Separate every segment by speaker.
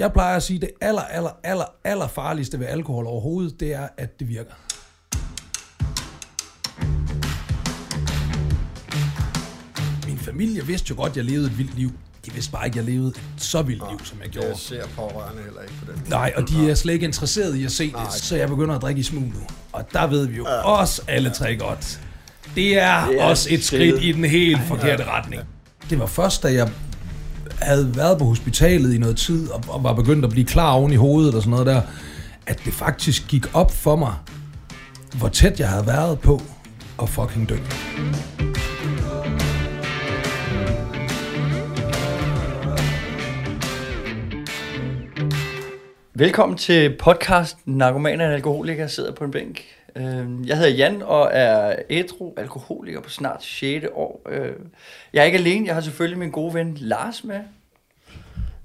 Speaker 1: jeg plejer at sige, det aller, aller, aller, aller farligste ved alkohol overhovedet, det er, at det virker. Min familie vidste jo godt, at jeg levede et vildt liv. De vidste bare ikke, at jeg levede et så vildt liv, som jeg gjorde.
Speaker 2: Jeg ser pårørende heller ikke på den.
Speaker 1: Nej, og de er slet ikke interesseret i at se det, så jeg begynder at drikke i smug nu. Og der ved vi jo også alle tre godt. Det er
Speaker 3: Det er
Speaker 1: også et skridt
Speaker 3: skridt.
Speaker 1: i den helt forkerte retning. Det var først, da jeg havde været på hospitalet i noget tid, og, og var begyndt at blive klar oven i hovedet og sådan noget der, at det faktisk gik op for mig, hvor tæt jeg havde været på at fucking dø.
Speaker 3: Velkommen til podcast Narkomaner og Alkoholiker sidder på en bænk. Øh, Jeg hedder Jan og er ædru alkoholiker på snart 6. år. Øh, Jeg er ikke alene, jeg har selvfølgelig min gode ven Lars med.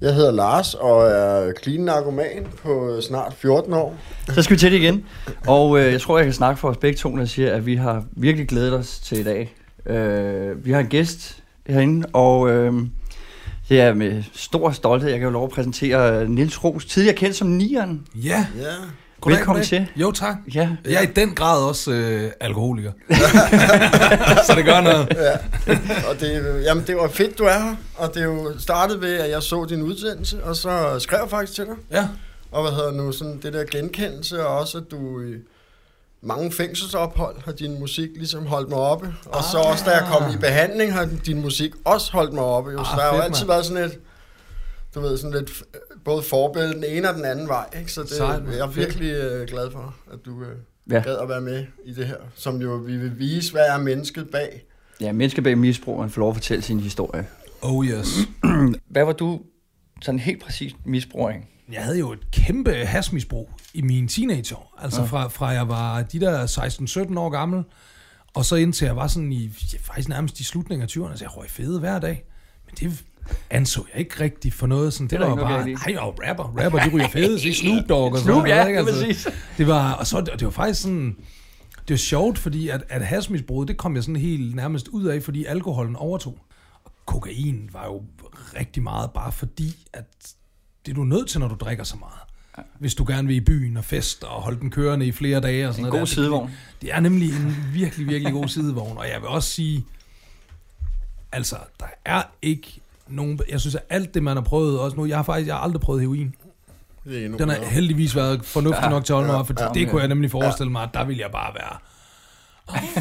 Speaker 2: Jeg hedder Lars og er clean narkoman på snart 14 år.
Speaker 3: Så skal vi til det igen. Og øh, jeg tror, jeg kan snakke for os begge to, når jeg siger, at vi har virkelig glædet os til i dag. Øh, Vi har en gæst herinde, og øh, det er med stor stolthed, jeg kan jo lov at præsentere Nils Ros, tidligere kendt som Nieren.
Speaker 1: Ja,
Speaker 2: Ja.
Speaker 1: Goddag,
Speaker 3: Velkommen
Speaker 1: goddag.
Speaker 3: til.
Speaker 1: Jo, tak.
Speaker 3: Ja,
Speaker 1: Jeg er i den grad også øh, alkoholiker. så det gør noget.
Speaker 2: ja. Og det, jamen, det var fedt, du er her. Og det er jo startet ved, at jeg så din udsendelse, og så skrev jeg faktisk til dig.
Speaker 1: Ja.
Speaker 2: Og hvad hedder nu, sådan det der genkendelse, og også at du i mange fængselsophold har din musik ligesom holdt mig oppe. Og så
Speaker 1: Ah.
Speaker 2: også da jeg kom i behandling, har din musik også holdt mig oppe. Jo. Så
Speaker 1: Ah,
Speaker 2: der har jo altid
Speaker 1: mand.
Speaker 2: været sådan et, du ved, sådan lidt øh, både forbillede den ene og den anden vej. Ikke? Så det,
Speaker 1: Sejt,
Speaker 2: jeg er virkelig øh, glad for, at du øh,
Speaker 3: Ja.
Speaker 2: gad at være med i det her. Som jo vi vil vise, hvad er mennesket bag.
Speaker 3: ja mennesker bag misbrugeren får lov at fortælle sin historie.
Speaker 1: Oh yes.
Speaker 3: Hvad var du sådan helt præcis misbrugering?
Speaker 1: Jeg havde jo et kæmpe hasmisbrug i mine teenageår. Altså ja. fra, fra jeg var de der 16-17 år gammel, og så indtil jeg var sådan i, ja, faktisk nærmest i slutningen af 20'erne, så jeg røg fede hver dag. Det anså jeg ikke rigtigt for noget. Sådan, det,
Speaker 3: der
Speaker 1: var bare, nej, jeg var rapper. Rapper, de ryger fede, så Snoop Dogg og sådan
Speaker 3: Snoop,
Speaker 1: noget,
Speaker 3: ja,
Speaker 1: ikke? Altså,
Speaker 3: det præcis.
Speaker 1: Det var, og så, det var faktisk sådan, det var sjovt, fordi at, at hasmisbruget, det kom jeg sådan helt nærmest ud af, fordi alkoholen overtog. Og kokain var jo rigtig meget bare fordi, at det er du nødt til, når du drikker så meget. Hvis du gerne vil i byen og fest og holde den kørende i flere dage. Og sådan
Speaker 3: En
Speaker 1: noget
Speaker 3: god
Speaker 1: der.
Speaker 3: sidevogn.
Speaker 1: Det, det er nemlig en virkelig, virkelig god sidevogn. Og jeg vil også sige, altså, der er ikke nogen... Jeg synes, at alt det, man har prøvet, også nu, jeg har faktisk jeg har aldrig prøvet heroin.
Speaker 2: Det er
Speaker 1: Den har heldigvis været fornuftig
Speaker 3: Ja,
Speaker 1: nok til at holde mig
Speaker 2: ja,
Speaker 1: for
Speaker 3: ja,
Speaker 1: det kunne jeg nemlig forestille mig, at der ville jeg bare være...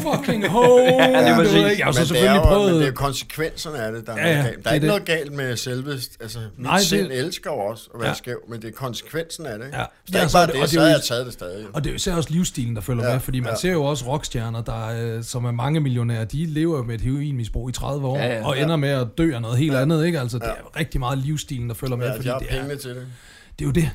Speaker 1: Fucking ho!
Speaker 3: det er
Speaker 1: Du ved
Speaker 3: præcis.
Speaker 1: ikke, Jeg har så
Speaker 2: Men det er
Speaker 1: selvfølgelig
Speaker 2: jo,
Speaker 1: prøvet...
Speaker 2: Men det er konsekvenserne af det, der er
Speaker 1: Ja, ja,
Speaker 2: noget galt. Der
Speaker 1: det er
Speaker 2: er ikke
Speaker 1: det.
Speaker 2: noget galt med selve... Altså, mit
Speaker 1: Nej,
Speaker 2: Nej,
Speaker 1: det-
Speaker 2: sind elsker jo også at være
Speaker 1: Ja.
Speaker 2: ja. skæv, men det er konsekvensen af det. Ikke?
Speaker 1: Ja.
Speaker 2: Hvis der
Speaker 1: Ja,
Speaker 2: ikke
Speaker 1: så er
Speaker 2: var
Speaker 1: det-
Speaker 2: det,
Speaker 1: og det
Speaker 2: så
Speaker 1: er
Speaker 2: havde jeg taget det stadig.
Speaker 1: Og det er jo især også livsstilen, der følger ja,
Speaker 2: Ja,
Speaker 1: med, fordi man ja.
Speaker 2: ja.
Speaker 1: ser jo også rockstjerner, der, øh, som er mange millionærer, de lever med et heroinmisbrug i 30 år,
Speaker 3: Ja,
Speaker 1: ja,
Speaker 3: ja.
Speaker 1: ja, og ender med at dø af noget helt ja.
Speaker 2: Ja.
Speaker 1: andet, ikke? Altså, det
Speaker 2: Ja.
Speaker 1: er rigtig meget livsstilen, der følger med,
Speaker 2: Ja,
Speaker 1: fordi
Speaker 2: jeg har
Speaker 1: det er,
Speaker 2: pengene til det.
Speaker 1: det er jo det.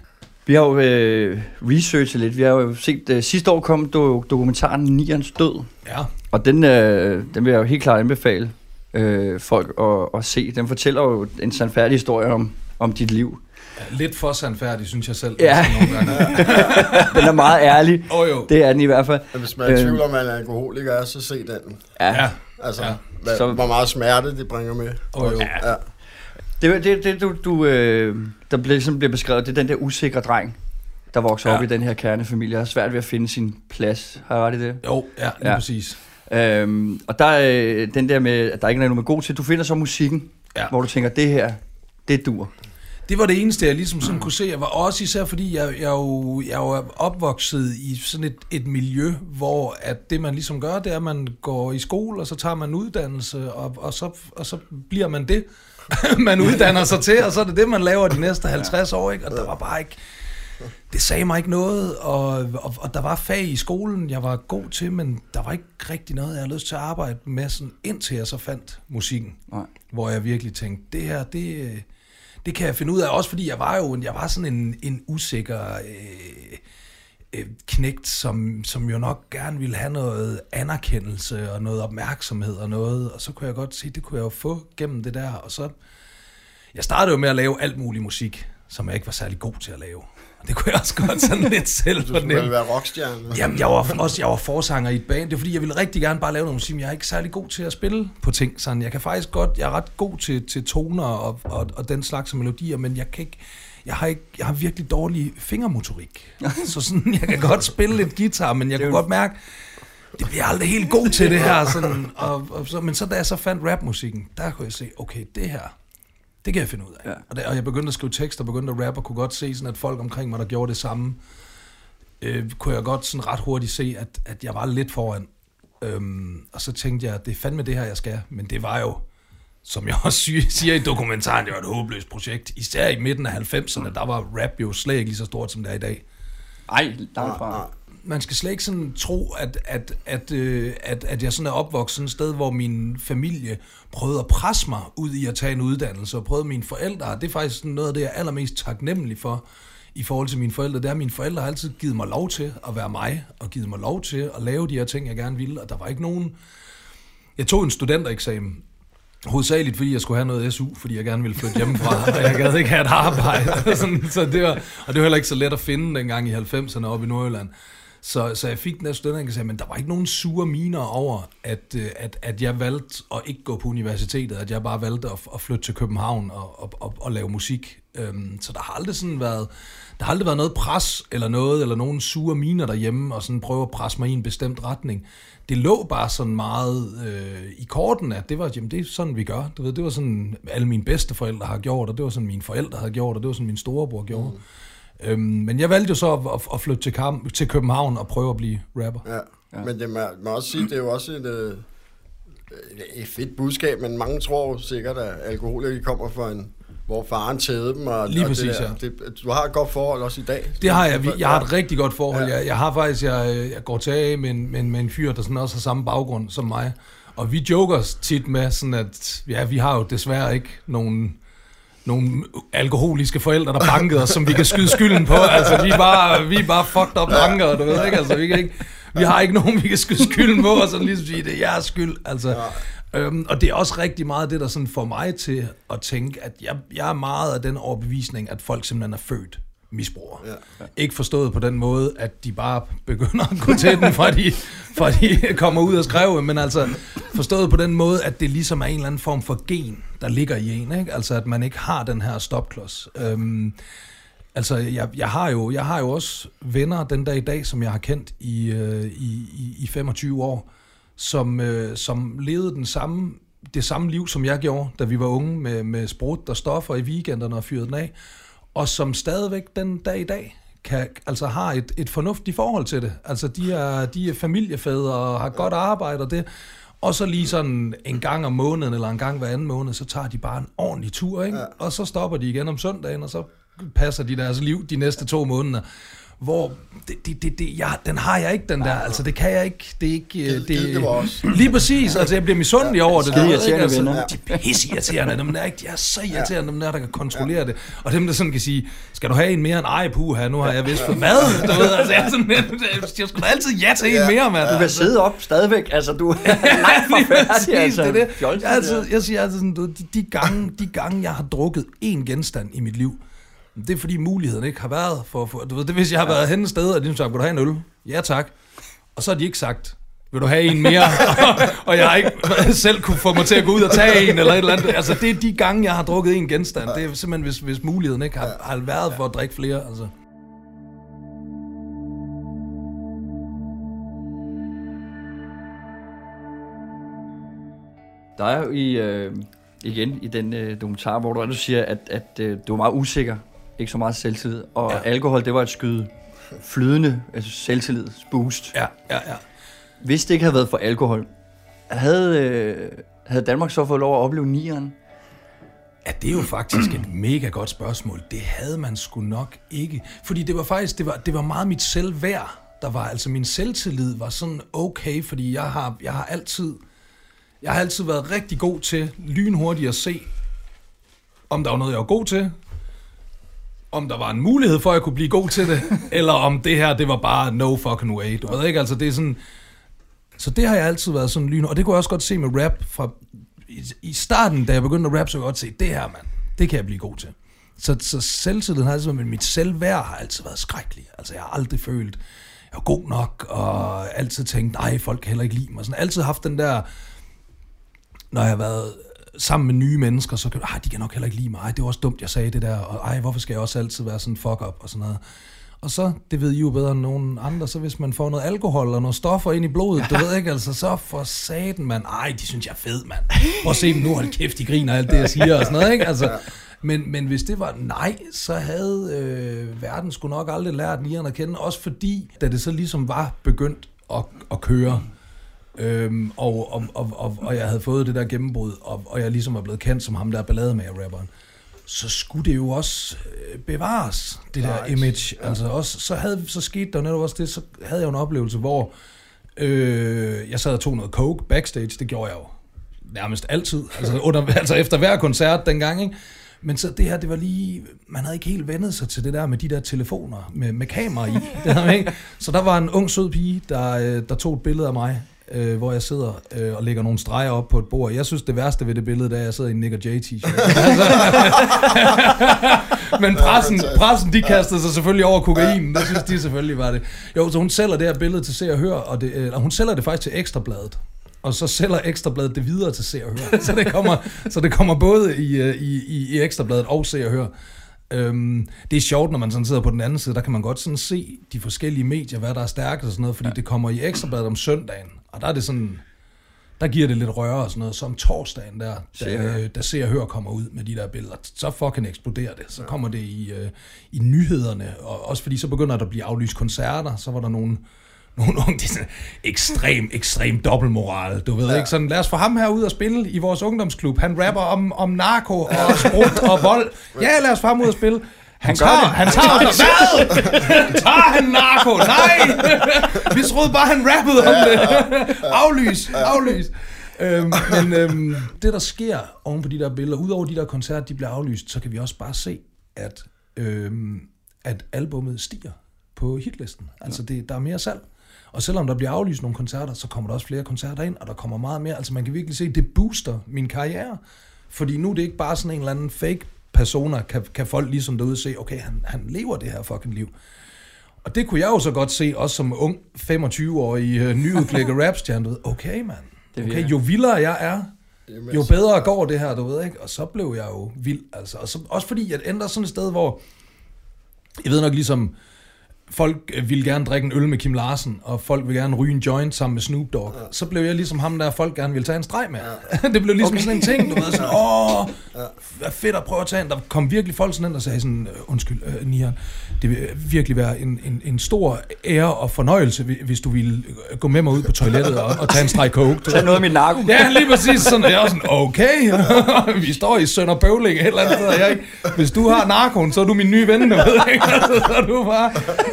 Speaker 3: Vi har jo øh, researchet lidt. Vi har jo set, øh, sidste år kom do, dokumentaren Nierens Død.
Speaker 1: Ja,
Speaker 3: Og den, øh, den vil jeg jo helt klart anbefale øh, folk at, at se. Den fortæller jo en sandfærdig historie om, om dit liv.
Speaker 1: Ja, lidt for sandfærdig, synes jeg selv.
Speaker 3: Ja.
Speaker 1: Nogle gange.
Speaker 3: Den er meget ærlig.
Speaker 1: oh, jo.
Speaker 3: Det er den i hvert fald.
Speaker 2: Men hvis man er i
Speaker 3: Øhm.
Speaker 2: tvivl om, at man er alkoholiker, er, så se den.
Speaker 3: Ja.
Speaker 1: Ja,
Speaker 2: Altså,
Speaker 1: Ja.
Speaker 2: hvad,
Speaker 3: Så-
Speaker 2: så... hvor meget smerte det bringer med.
Speaker 1: oh, jo.
Speaker 3: Ja.
Speaker 2: Ja.
Speaker 3: Det, er det, det du, du, øh, der bliver, ligesom bliver beskrevet, det er den der usikre dreng, der vokser
Speaker 1: Ja.
Speaker 3: op i den her kernefamilie, og har svært ved at finde sin plads. Har jeg ret i det?
Speaker 1: Jo, ja, lige
Speaker 3: Ja.
Speaker 1: præcis.
Speaker 3: Øhm, og der er øh, den der med, at der ikke er noget med god til. Du finder så musikken,
Speaker 1: Ja.
Speaker 3: hvor du tænker, det her, det dur.
Speaker 1: Det var det eneste, jeg ligesom sådan kunne se. Jeg var også især, fordi jeg, jeg, jo, jeg jo er opvokset i sådan et, et miljø, hvor at det, man ligesom gør, det er, at man går i skole, og så tager man uddannelse, og, og, så, og så bliver man det, man uddanner sig til, og så er det det, man laver de næste 50 år, ikke? Og der var bare ikke... Det sagde mig ikke noget, og, og, og der var fag i skolen, jeg var god til, men der var ikke rigtig noget, jeg havde lyst til at arbejde med, sådan, indtil jeg så fandt musikken
Speaker 3: Nej.
Speaker 1: hvor jeg virkelig tænkte, det her, det, det kan jeg finde ud af, også fordi jeg var jo jeg var sådan en, en usikker øh, øh, knægt, som, som jo nok gerne ville have noget anerkendelse og noget opmærksomhed og noget, og så kunne jeg godt se, det kunne jeg jo få gennem det der, og så, jeg startede jo med at lave alt mulig musik, som jeg ikke var særlig god til at lave. Og det kunne jeg også godt sådan lidt selv
Speaker 2: Du
Speaker 1: fornemme.
Speaker 2: være rockstjerne.
Speaker 1: Jamen, jeg var også jeg var forsanger i et band. Det er fordi, jeg ville rigtig gerne bare lave noget musik, men jeg er ikke særlig god til at spille på ting. Sådan, jeg kan faktisk godt, jeg er ret god til, til toner og, og, og den slags melodier, men jeg kan ikke, jeg har, ikke, jeg har virkelig dårlig fingermotorik. så sådan, jeg kan godt spille lidt guitar, men jeg kan godt mærke, det bliver aldrig helt god til det her. Sådan, og, og så, men så da jeg så fandt rapmusikken, der kunne jeg se, okay, det her, det kan jeg finde ud af.
Speaker 3: Ja.
Speaker 1: Og, det, og jeg begyndte at skrive tekster, begyndte at rappe, og kunne godt se, sådan, at folk omkring mig, der gjorde det samme, øh, kunne jeg godt sådan ret hurtigt se, at, at jeg var lidt foran. Øhm, og så tænkte jeg, det er fandme det her, jeg skal. Men det var jo, som jeg også siger i dokumentaren, det var et håbløst projekt. Især i midten af 90'erne, der var rap jo slet ikke lige så stort, som det er i dag.
Speaker 3: Ej, langt fra.
Speaker 1: Man skal slet ikke sådan tro, at, at, at, øh, at, at jeg sådan er opvokset sådan et sted, hvor min familie prøvede at presse mig ud i at tage en uddannelse, og prøvede mine forældre. Det er faktisk sådan noget af det, jeg er allermest taknemmelig for i forhold til mine forældre. Det er, at mine forældre har altid givet mig lov til at være mig, og givet mig lov til at lave de her ting, jeg gerne ville. Og der var ikke nogen... Jeg tog en studentereksamen, Hovedsageligt fordi jeg skulle have noget SU, fordi jeg gerne ville flytte hjemmefra, og jeg gad ikke have et arbejde. Sådan, så det var, og det var heller ikke så let at finde dengang i 90'erne oppe i Nordjylland. Så, så jeg fik den her studentereksamen, men der var ikke nogen sure miner over, at, øh, at, at jeg valgte at ikke gå på universitetet, at jeg bare valgte at, at flytte til København og, og, og, og lave musik. Øhm, så der har aldrig sådan været, der har aldrig været noget pres eller noget, eller nogen sure miner derhjemme, og sådan prøve at presse mig i en bestemt retning. Det lå bare sådan meget øh, i korten, at det var, jamen det er sådan, vi gør. Du ved, det var sådan, alle mine bedsteforældre har gjort, og det var sådan, mine forældre havde gjort, og det var sådan, min storebror gjorde. Mm. Øhm, men jeg valgte jo så at, at, at flytte til, Kam- til København og prøve at blive rapper.
Speaker 2: Ja. ja. Men det må, må også sige, det er jo også et, øh, et fedt budskab, men mange tror sikkert, at alkoholikere kommer fra en hvor faren tædede dem. Og,
Speaker 1: Lige
Speaker 2: og
Speaker 1: præcis,
Speaker 2: det der.
Speaker 1: ja.
Speaker 2: Det, du har et godt forhold også i dag.
Speaker 1: Det har jeg. Jeg har et rigtig godt forhold.
Speaker 2: Ja.
Speaker 1: Jeg, jeg har faktisk, jeg, jeg går til af med en, med, en, med en fyr, der sådan også har samme baggrund som mig. Og vi joker tit med sådan, at ja, vi har jo desværre ikke nogen nogle alkoholiske forældre, der bankede os, som vi kan skyde skylden på. Altså, vi er bare, vi er bare fucked up banker, du ved ikke? Altså, vi, kan ikke, vi har ikke nogen, vi kan skyde skylden på, og så ligesom sige, det er jeres skyld. Altså, øhm, og det er også rigtig meget det, der sådan får mig til at tænke, at jeg, jeg er meget af den overbevisning, at folk simpelthen er født misbrugere.
Speaker 2: Ja.
Speaker 1: Ikke forstået på den måde, at de bare begynder at gå til den, fra de, fra de kommer ud og skrive, men altså forstået på den måde, at det ligesom er en eller anden form for gen, der ligger i en, ikke? Altså at man ikke har den her stopklods. Øhm, altså jeg, jeg, har jo, jeg har jo også venner den dag i dag, som jeg har kendt i, øh, i, i, i 25 år, som, øh, som levede den samme, det samme liv, som jeg gjorde, da vi var unge, med, med sprut og stoffer i weekenderne og fyret den af, og som stadigvæk den dag i dag kan, altså har et, et fornuftigt forhold til det. Altså de er, de er familiefædre og har godt arbejde og det. Og så lige sådan en gang om måneden eller en gang hver anden måned, så tager de bare en ordentlig tur, ikke?
Speaker 2: Ja.
Speaker 1: Og så stopper de igen om søndagen, og så passer de deres liv de næste to måneder. Hvor det, det, det, det, ja, den har jeg ikke, den der. Altså, det kan jeg ikke. Det er ikke... øh,
Speaker 2: Det- det- det var også.
Speaker 1: Lige præcis. Altså, jeg bliver misundelig over det.
Speaker 3: Skide irriterende
Speaker 1: altså,
Speaker 3: venner.
Speaker 1: De er pisse irriterende. Dem der, ikke? De er så irriterende, dem der, der kan kontrollere det. Og dem, der sådan kan sige, skal du have en mere end ej, puha, nu har jeg vist fået mad. Du ved, altså, jeg, er sådan, jeg skulle da altid ja til en
Speaker 2: Ja.
Speaker 1: mere, mand.
Speaker 3: Du kan sidde op stadigvæk, altså du er langt fra færdig, altså.
Speaker 1: det det. Jeg, altid, jeg siger altid sådan, du, de, gange, de gange, jeg har drukket én genstand i mit liv, det er fordi muligheden ikke har været for, for du ved, det hvis jeg har været hen et sted, og de har sagt, vil du have en øl? Ja tak. Og så har de ikke sagt, vil du have en mere? og jeg har ikke selv kunne få mig til at gå ud og tage en, eller et eller andet. Altså, det er de gange, jeg har drukket en genstand. Det er simpelthen, hvis, hvis muligheden ikke har, har været for at drikke flere. Altså.
Speaker 3: Der er jo i, øh, igen i den øh, dokumentar, hvor du, siger, at, at øh, du var meget usikker, ikke så meget selvtillid, og
Speaker 1: Ja.
Speaker 3: alkohol, det var et skyde flydende altså selvtillidsboost.
Speaker 1: Ja, ja, ja.
Speaker 3: Hvis det ikke havde været for alkohol, havde, øh, havde Danmark så fået lov at opleve nieren?
Speaker 1: Ja, det er jo faktisk et mega godt spørgsmål. Det havde man sgu nok ikke. Fordi det var faktisk, det var, det var meget mit selvværd, der var. Altså min selvtillid var sådan okay, fordi jeg har, jeg har altid, jeg har altid været rigtig god til lynhurtigt at se, om der var noget, jeg var god til, om der var en mulighed for, at jeg kunne blive god til det, eller om det her, det var bare no fucking way. Du ved ikke, altså det er sådan... Så det har jeg altid været sådan lyn, og det kunne jeg også godt se med rap fra i, i starten, da jeg begyndte at rappe, så kunne jeg godt se, det her, mand, det kan jeg blive god til. Så, så selvtilliden har altid været, men mit selvværd har altid været skrækkelig. Altså, jeg har aldrig følt, jeg var god nok, og altid tænkt, nej, folk kan heller ikke lide mig. Sådan, altid haft den der, når jeg har været sammen med nye mennesker, så kan du, ah, de kan nok heller ikke lide mig, det var også dumt, jeg sagde det der, og ej, hvorfor skal jeg også altid være sådan fuck up og sådan noget. Og så, det ved I jo bedre end nogen andre, så hvis man får noget alkohol og nogle stoffer ind i blodet, du ved ikke, altså så for saten, man, ej, de synes jeg er fed, mand. Prøv at se dem nu, hold kæft, de griner alt det, jeg siger og sådan noget, ikke? Altså, men, men hvis det var nej, så havde øh, verden skulle nok aldrig lært nieren at kende, også fordi, da det så ligesom var begyndt at, at køre, øhm, og, og, og, og, og jeg havde fået det der gennembrud, og, og jeg ligesom er blevet kendt som ham der ballademager-rapperen, så skulle det jo også øh, bevares, det der
Speaker 2: Right.
Speaker 1: image. Ja. Altså også, så, havde, så skete der netop også det, så havde jeg jo en oplevelse, hvor øh, jeg sad og tog noget coke backstage, det gjorde jeg jo nærmest altid, altså, under, altså efter hver koncert dengang, ikke? Men så det her, det var lige, man havde ikke helt vendet sig til det der med de der telefoner med, med kamera i. Det man ikke. Så der var en ung sød pige, der, øh, der tog et billede af mig, øh, hvor jeg sidder øh, og lægger nogle streger op på et bord. Jeg synes, det værste ved det billede, det er, at jeg sidder i en Nick J t-shirt. Men pressen, pressen, de kastede sig selvfølgelig over kokain. Det synes de selvfølgelig var det. Jo, så hun sælger det her billede til Se og Hør, og det, eller hun sælger det faktisk til Ekstrabladet. Og så sælger Ekstrabladet det videre til Se og Hør. Så det kommer, så det kommer både i, øh, i, i, i Ekstrabladet og Se og Hør. Øhm, det er sjovt, når man sådan sidder på den anden side, der kan man godt sådan se de forskellige medier, hvad der er stærkt og sådan noget, fordi ja. det kommer i Ekstrabladet om søndagen, og der er det sådan, der giver det lidt røre og sådan noget, så om torsdagen der, der, øh, der ser og hør kommer ud med de der billeder, så fucking eksploderer det, så kommer det i, øh, i nyhederne, og også fordi så begynder der at blive aflyst koncerter, så var der nogle, nogle unge, det er sådan ekstrem, ekstrem dobbeltmoral, du ved ja. ikke, sådan lad os få ham her ud og spille i vores ungdomsklub, han rapper om, om narko og sprut og vold, ja lad os få ham ud og spille, han, tager,
Speaker 3: det.
Speaker 1: han tager, hvad? Tager han narko? Nej! Vi troede bare, han rappede om det. Aflys, aflys. Øhm, men øhm, det, der sker oven på de der billeder, udover de der koncerter, de bliver aflyst, så kan vi også bare se, at, øhm, at albummet stiger på hitlisten. Altså, det, der er mere salg. Og selvom der bliver aflyst nogle koncerter, så kommer der også flere koncerter ind, og der kommer meget mere. Altså, man kan virkelig se, at det booster min karriere. Fordi nu er det ikke bare sådan en eller anden fake persona, kan, kan folk ligesom derude se, okay, han, han lever det her fucking liv. Og det kunne jeg jo så godt se, også som ung 25-årig uh, nyudklækket rapstjerne, du ved, okay mand, okay, jo vildere jeg er, jo
Speaker 2: altså,
Speaker 1: bedre går det her, du ved ikke? Og så blev jeg jo vild, altså. Og så, også fordi, jeg endte sådan et sted, hvor, jeg ved nok ligesom, folk øh, ville gerne drikke en øl med Kim Larsen, og folk vil gerne ryge en joint sammen med Snoop Dogg. Ja. Så blev jeg ligesom ham, der folk gerne ville tage en streg med. Ja. det blev ligesom okay. sådan en ting, du ved, sådan, åh, hvad fedt at prøve at tage en. Der kom virkelig folk sådan ind og sagde sådan, øh, undskyld, øh, Nian, det vil virkelig være en, en, en stor ære og fornøjelse, hvi- hvis du ville øh, gå med mig ud på toilettet og, og tage en streg coke.
Speaker 3: Tag noget af min narko.
Speaker 1: Ja, lige præcis sådan. Jeg var sådan, okay, vi står i Sønder Bøvling et eller andet sted. Jeg, ikke- hvis du har narkoen, så er du min nye ven, du ved ikke? Så, er du bare,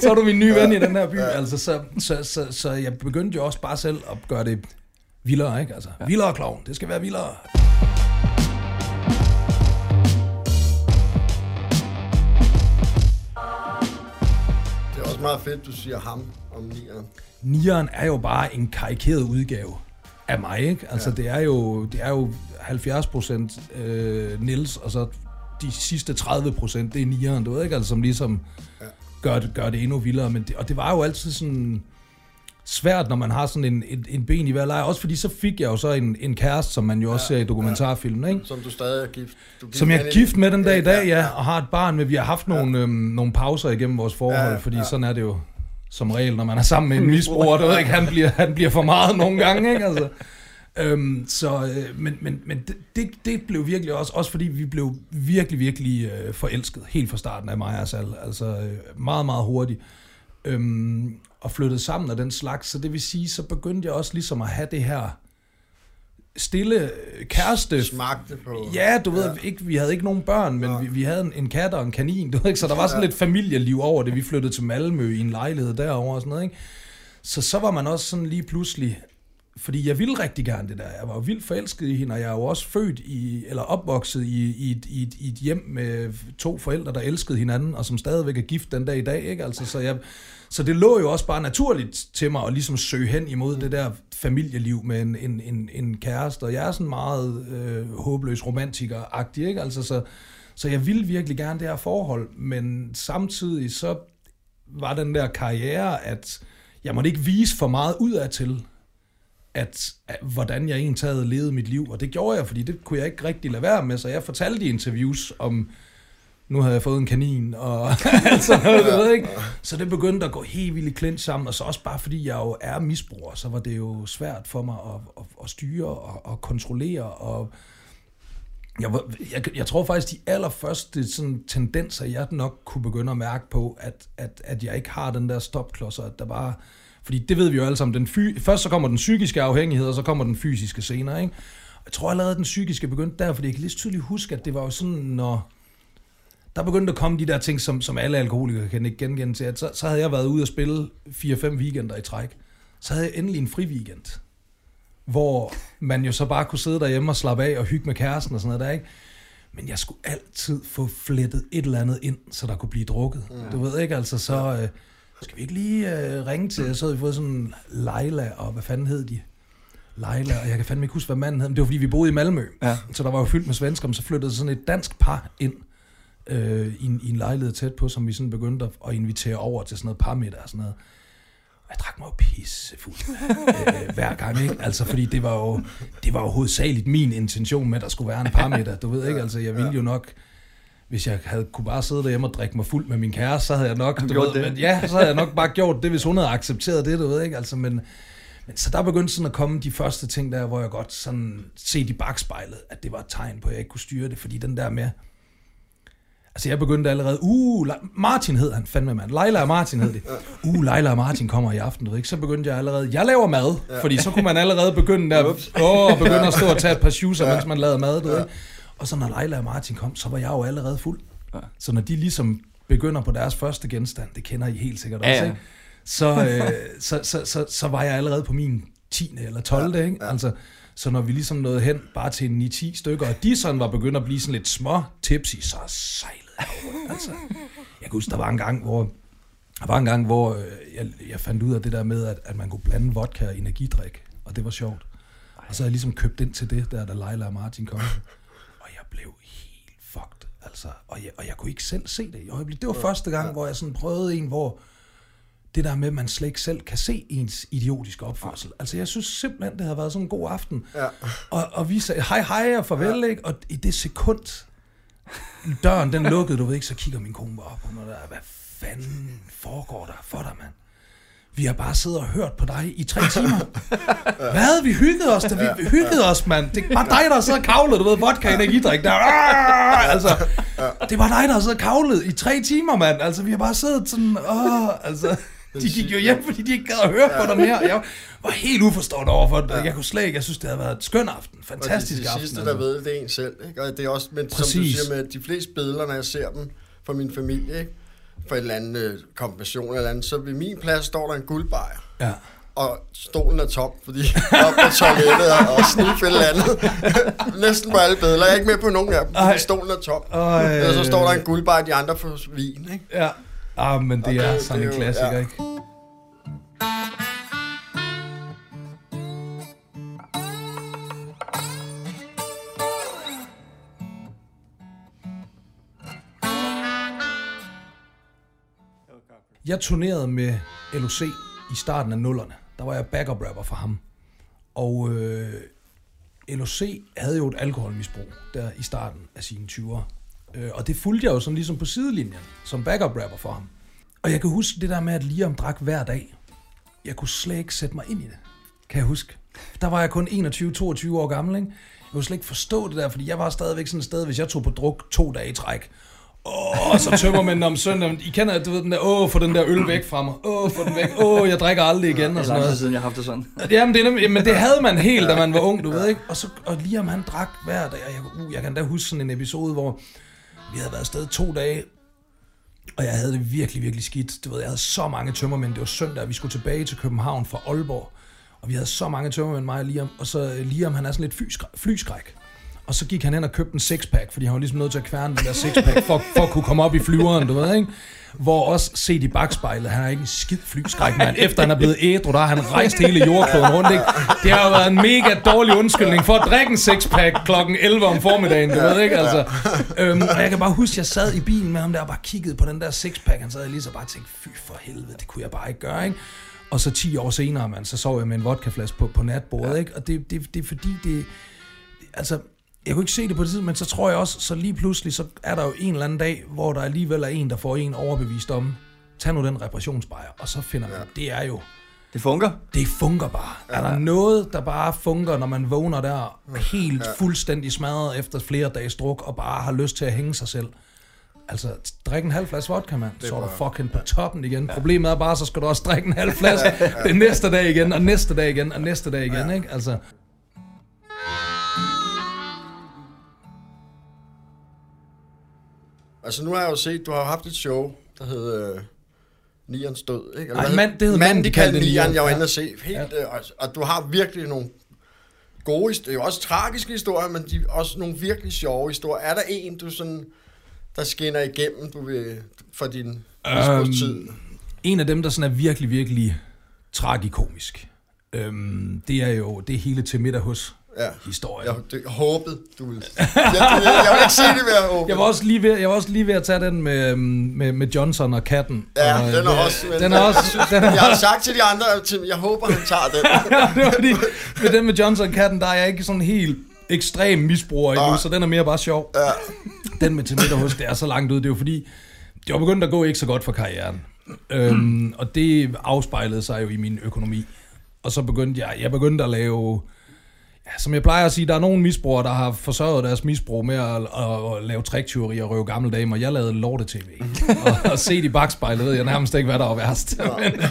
Speaker 1: så er du min nye ven i den her by. Altså, så, så, så, så jeg begyndte jo også bare selv at gøre det vildere, ikke? Altså, vildere klovn, det skal være vildere.
Speaker 2: Det er også meget fedt, du siger ham om nieren.
Speaker 1: Nieren er jo bare en karikeret udgave af mig, ikke? Altså, ja. det, er jo, det er jo 70 procent øh, Nils, og så de sidste 30 procent, det er nieren, du ved ikke? Altså, som ligesom
Speaker 2: Ja.
Speaker 1: gør det, gør det endnu vildere. Men det, og det var jo altid sådan svært, når man har sådan en, en, en ben i hver lejr. Også fordi så fik jeg jo så en, en kæreste, som man jo også ser i dokumentarfilm, ikke?
Speaker 2: Som du stadig er gift. Du
Speaker 1: Som jeg er gift med den dag i dag,
Speaker 2: Ja,
Speaker 1: ja, og har et barn med. Vi har haft nogle, øhm, nogle pauser igennem vores forhold,
Speaker 2: Ja,
Speaker 1: fordi
Speaker 2: ja.
Speaker 1: sådan er det jo som regel, når man er sammen med en misbruger, du ved ikke, han bliver, han bliver for meget nogle gange, ikke? Altså, øhm, så, øh, men, men, men det, det, blev virkelig også, også fordi vi blev virkelig, virkelig øh, forelsket, helt fra starten af mig og Sal, altså øh, meget, meget hurtigt, øhm, og flyttede sammen af den slags, så det vil sige, så begyndte jeg også ligesom at have det her stille øh, kæreste
Speaker 2: Smagte på...
Speaker 1: Ja, du ved, ja. Ikke, vi havde ikke nogen børn, men
Speaker 2: Nej.
Speaker 1: vi, vi havde en, en kat og en kanin, du ved ikke, så der var sådan
Speaker 2: Ja.
Speaker 1: lidt familieliv over det. Vi flyttede til Malmø i en lejlighed derovre og sådan noget, ikke? Så så var man også sådan lige pludselig, fordi jeg ville rigtig gerne det der. Jeg var jo vildt forelsket i hende, og jeg er jo også født i, eller opvokset i, i, et, i, et, i et hjem med to forældre, der elskede hinanden, og som stadigvæk er gift den dag i dag, ikke? Altså, så, jeg, så det lå jo også bare naturligt til mig at ligesom søge hen imod det der familieliv med en, en, en, en kæreste, og jeg er sådan meget øh, håbløs romantiker-agtig, ikke? Altså, så, så jeg ville virkelig gerne det her forhold, men samtidig så var den der karriere, at jeg måtte ikke vise for meget ud af til, at, at hvordan jeg egentlig havde levet mit liv. Og det gjorde jeg, fordi det kunne jeg ikke rigtig lade være med, så jeg fortalte i interviews om, nu havde jeg fået en kanin, og altså, du ved ikke. Så det begyndte at gå helt vildt klint sammen, og så også bare fordi jeg jo er misbruger, så var det jo svært for mig at, at, at styre og at kontrollere, og jeg, var- jeg, jeg tror faktisk, de allerførste sådan, tendenser, jeg nok kunne begynde at mærke på, at, at, at jeg ikke har den der stopklodser, at der bare... Fordi det ved vi jo alle sammen. Den fy, først så kommer den psykiske afhængighed, og så kommer den fysiske senere. Ikke? Jeg tror allerede, den psykiske begyndte der, fordi jeg kan lige tydeligt huske, at det var jo sådan, når... Der begyndte at komme de der ting, som, som alle alkoholikere kan ikke genkende til, at så, så havde jeg været ude og spille 4-5 weekender i træk. Så havde jeg endelig en fri weekend hvor man jo så bare kunne sidde derhjemme og slappe af og hygge med kæresten og sådan noget der, ikke? Men jeg skulle altid få flettet et eller andet ind, så der kunne blive drukket. Mm. Du ved ikke, altså så... Øh, skal vi ikke lige øh, ringe til... Så havde vi fået sådan Leila, og hvad fanden hed de? Leila, og jeg kan fandme ikke huske, hvad manden hed, men det var fordi, vi boede i Malmø.
Speaker 3: Ja.
Speaker 1: Så der var jo fyldt med svensker, men så flyttede sådan et dansk par ind øh, i, en, i en lejlighed tæt på, som vi sådan begyndte at, at invitere over til sådan noget parmiddag og sådan noget. Og jeg drak mig jo pissefuld øh, hver gang, ikke? Altså, fordi det var jo, det var jo hovedsageligt min intention med, at der skulle være en parmiddag. Du ved ikke, altså, jeg ville jo nok, hvis jeg havde kunne bare sidde derhjemme og drikke mig fuld med min kæreste, så havde jeg nok, du ved,
Speaker 3: det.
Speaker 1: Men, ja, så havde jeg nok bare gjort det, hvis hun havde accepteret det, du ved ikke, altså, men, men så der begyndte sådan at komme de første ting der, hvor jeg godt sådan set i bagspejlet, at det var et tegn på, at jeg ikke kunne styre det, fordi den der med, Altså jeg begyndte allerede, uh, Martin hed han fandme mand, Leila og Martin hed det. Uh, Leila og Martin kommer i aften, du ved ikke. Så begyndte jeg allerede, jeg laver mad, ja. fordi så kunne man allerede begynde der, åh, og begynde at stå og tage et par shoes, ja. mens man lavede mad, du ved ikke. Og så når Leila og Martin kom, så var jeg jo allerede fuld.
Speaker 3: Ja.
Speaker 1: Så når de ligesom begynder på deres første genstand, det kender I helt sikkert
Speaker 3: Ja,
Speaker 1: også,
Speaker 3: ja.
Speaker 1: ikke? Så, øh, så, så, så, så var jeg allerede på min 10. eller 12. Ja, ikke? Altså, så når vi ligesom nåede hen bare til en 9-10 stykker, og de sådan var begyndt at blive sådan lidt små tipsy, så sejlede jeg over. Altså, jeg kan huske, der var en gang, hvor, der var en gang, hvor øh, jeg, jeg fandt ud af det der med, at, at man kunne blande vodka og energidrik, og det var sjovt. Og så havde jeg ligesom købt ind til det, der da Leila og Martin kom. Og blev helt fucked, altså. Og jeg, og jeg kunne ikke selv se det i øjeblikket. Det var første gang, hvor jeg sådan prøvede en, hvor det der med, at man slet ikke selv kan se ens idiotiske opførsel. Altså, jeg synes simpelthen, det havde været sådan en god aften.
Speaker 2: Ja.
Speaker 1: Og, og vi sagde hej hej og farvel, ja. ikke? Og i det sekund, døren den lukkede, du ved ikke, så kigger min kone op på mig der. Hvad fanden foregår der for dig, mand? Vi har bare siddet og hørt på dig i tre timer. Hvad? Vi hyggede os, da vi, vi hyggede os, mand. Det er bare dig, der sidder og kavlet, du ved, vodka energidrik der. Ah! Altså, det bare dig, der siddet og kavlet i tre timer, mand. Altså, vi har bare siddet sådan, åh, altså... De gik jo hjem, fordi de ikke gad at høre på dig mere. Jeg var helt uforstående overfor det. Jeg kunne slet ikke, jeg synes, det havde været et skøn aften. Fantastisk
Speaker 2: og de, de
Speaker 1: aften.
Speaker 2: sidste,
Speaker 1: altså.
Speaker 2: der ved, det er en selv. Ikke? Og det er også, men som du siger, med de fleste billeder, når jeg ser dem fra min familie, ikke? For et eller andet øh, konfirmation eller andet, så ved min plads står der en guldbejer.
Speaker 1: Ja.
Speaker 2: Og stolen er tom, fordi jeg er op på toilettet og, og sniffe et eller andet. Næsten på alle billeder. Jeg er ikke med på nogen af dem,
Speaker 1: Ej.
Speaker 2: fordi stolen er tom.
Speaker 1: Og, øh,
Speaker 2: Eller så står der en guldbejer, de andre får vin. Ikke?
Speaker 1: Ja. Ah, men det
Speaker 2: Og
Speaker 1: er
Speaker 2: det-
Speaker 1: sådan
Speaker 2: det
Speaker 1: en
Speaker 2: er jo-
Speaker 1: klassiker,
Speaker 2: ja.
Speaker 1: ikke? Jeg turnerede med LOC i starten af nullerne. Der var jeg backup rapper for ham. Og øh, LOC havde jo et alkoholmisbrug der i starten af sine 20'ere. Øh, og det fulgte jeg jo sådan ligesom på sidelinjen, som backup rapper for ham. Og jeg kan huske det der med, at Liam drak hver dag. Jeg kunne slet ikke sætte mig ind i det, kan jeg huske. Der var jeg kun 21-22 år gammel, ikke? Jeg kunne slet ikke forstå det der, fordi jeg var stadigvæk sådan et sted, hvis jeg tog på druk to dage i træk. Åh, og så tømmer man om søndagen. I kender, du ved, den der, åh, få den der øl væk fra mig. Åh, få den væk. Åh, jeg drikker aldrig igen,
Speaker 3: Det
Speaker 1: og sådan noget.
Speaker 3: siden, jeg har haft det sådan.
Speaker 1: Jamen, det, er men det havde man helt, da man var ung, du ved ikke? Og, så, og Liam, han drak hver dag, og jeg, uh, jeg kan da huske sådan en episode, hvor vi havde været afsted to dage, og jeg havde det virkelig, virkelig skidt. Du ved, jeg havde så mange tømmermænd. Det var søndag, og vi skulle tilbage til København fra Aalborg. Og vi havde så mange tømmermænd, mig og Liam. Og så øh, Liam, han er sådan lidt flyskræk. Og så gik han hen og købte en sixpack, fordi han var ligesom nødt til at kværne den der sixpack, for, for at kunne komme op i flyveren, du ved, ikke? Hvor også set i bagspejlet, han er ikke en skid flyskræk, mand. Efter han er blevet ædru, der har han rejst hele jordkloden rundt, ikke? Det har jo været en mega dårlig undskyldning for at drikke en sixpack klokken 11 om formiddagen, du ved, ikke? Altså, øhm, og jeg kan bare huske, at jeg sad i bilen med ham der og bare kiggede på den der sixpack. Han sad lige så bare tænkte, fy for helvede, det kunne jeg bare ikke gøre, ikke? Og så 10 år senere, man, så sov jeg med en vodkaflaske på, på natbordet, ja. ikke? Og det, det, det er fordi, det... Altså, jeg kunne ikke se det på det tid, men så tror jeg også, så lige pludselig, så er der jo en eller anden dag, hvor der alligevel er en, der får en overbevist om, tag nu den reparationsbejer, og så finder man, ja. det er jo,
Speaker 3: Det funker.
Speaker 1: det fungerer bare. Ja. Er der noget, der bare fungerer, når man vågner der helt ja. fuldstændig smadret efter flere dages druk, og bare har lyst til at hænge sig selv? Altså, drik en halv flaske vodka, mand. Så er du fucking på toppen igen. Ja. Problemet er bare, så skal du også drikke en halv flaske den næste dag igen, og næste dag igen, og næste dag igen, ikke? Altså,
Speaker 2: Altså nu har jeg jo set, du har haft et show, der hed øh, Nians Død, ikke? Eller hvad
Speaker 1: mand- det hed
Speaker 2: Manden, de kaldte Nian, jeg var
Speaker 1: Ja.
Speaker 2: inde og se. Helt, ja. øh, og, og du har virkelig nogle gode det er jo også tragiske historier, men de er også nogle virkelig sjove historier. Er der en, du sådan, der skinner igennem, du vil, for din misbrugstid?
Speaker 1: en af dem, der sådan er virkelig, virkelig tragikomisk, øhm, det er jo det er hele til middag hos
Speaker 2: Ja.
Speaker 1: historien.
Speaker 2: Jeg, det, jeg håbede, du ville... Jeg, jeg, jeg vil ikke sige det, men jeg
Speaker 1: var også lige ved, jeg var også lige ved at tage den med, øhm, med, med Johnson og katten.
Speaker 2: Ja,
Speaker 1: og,
Speaker 2: den er
Speaker 1: øh,
Speaker 2: også... Men,
Speaker 1: Den er også... Den er
Speaker 2: jeg har sagt til de andre, til, jeg håber, han tager den.
Speaker 1: det var fordi, med den med Johnson og katten, der er jeg ikke sådan helt ekstrem misbruger endnu, så den er mere bare sjov.
Speaker 2: Ja.
Speaker 1: Den med middag hos, det er så langt ud. Det er jo fordi, det var begyndt at gå ikke så godt for karrieren. Øhm, og det afspejlede sig jo i min økonomi. Og så begyndte jeg, jeg begyndte at lave, ja, som jeg plejer at sige, der er nogle misbrugere, der har forsørget deres misbrug med at, at, at lave triktyveri og røve gamle damer. Jeg lavede lorte-tv. og, og set i bagspejlet ved jeg nærmest ikke, hvad der var værst. Men,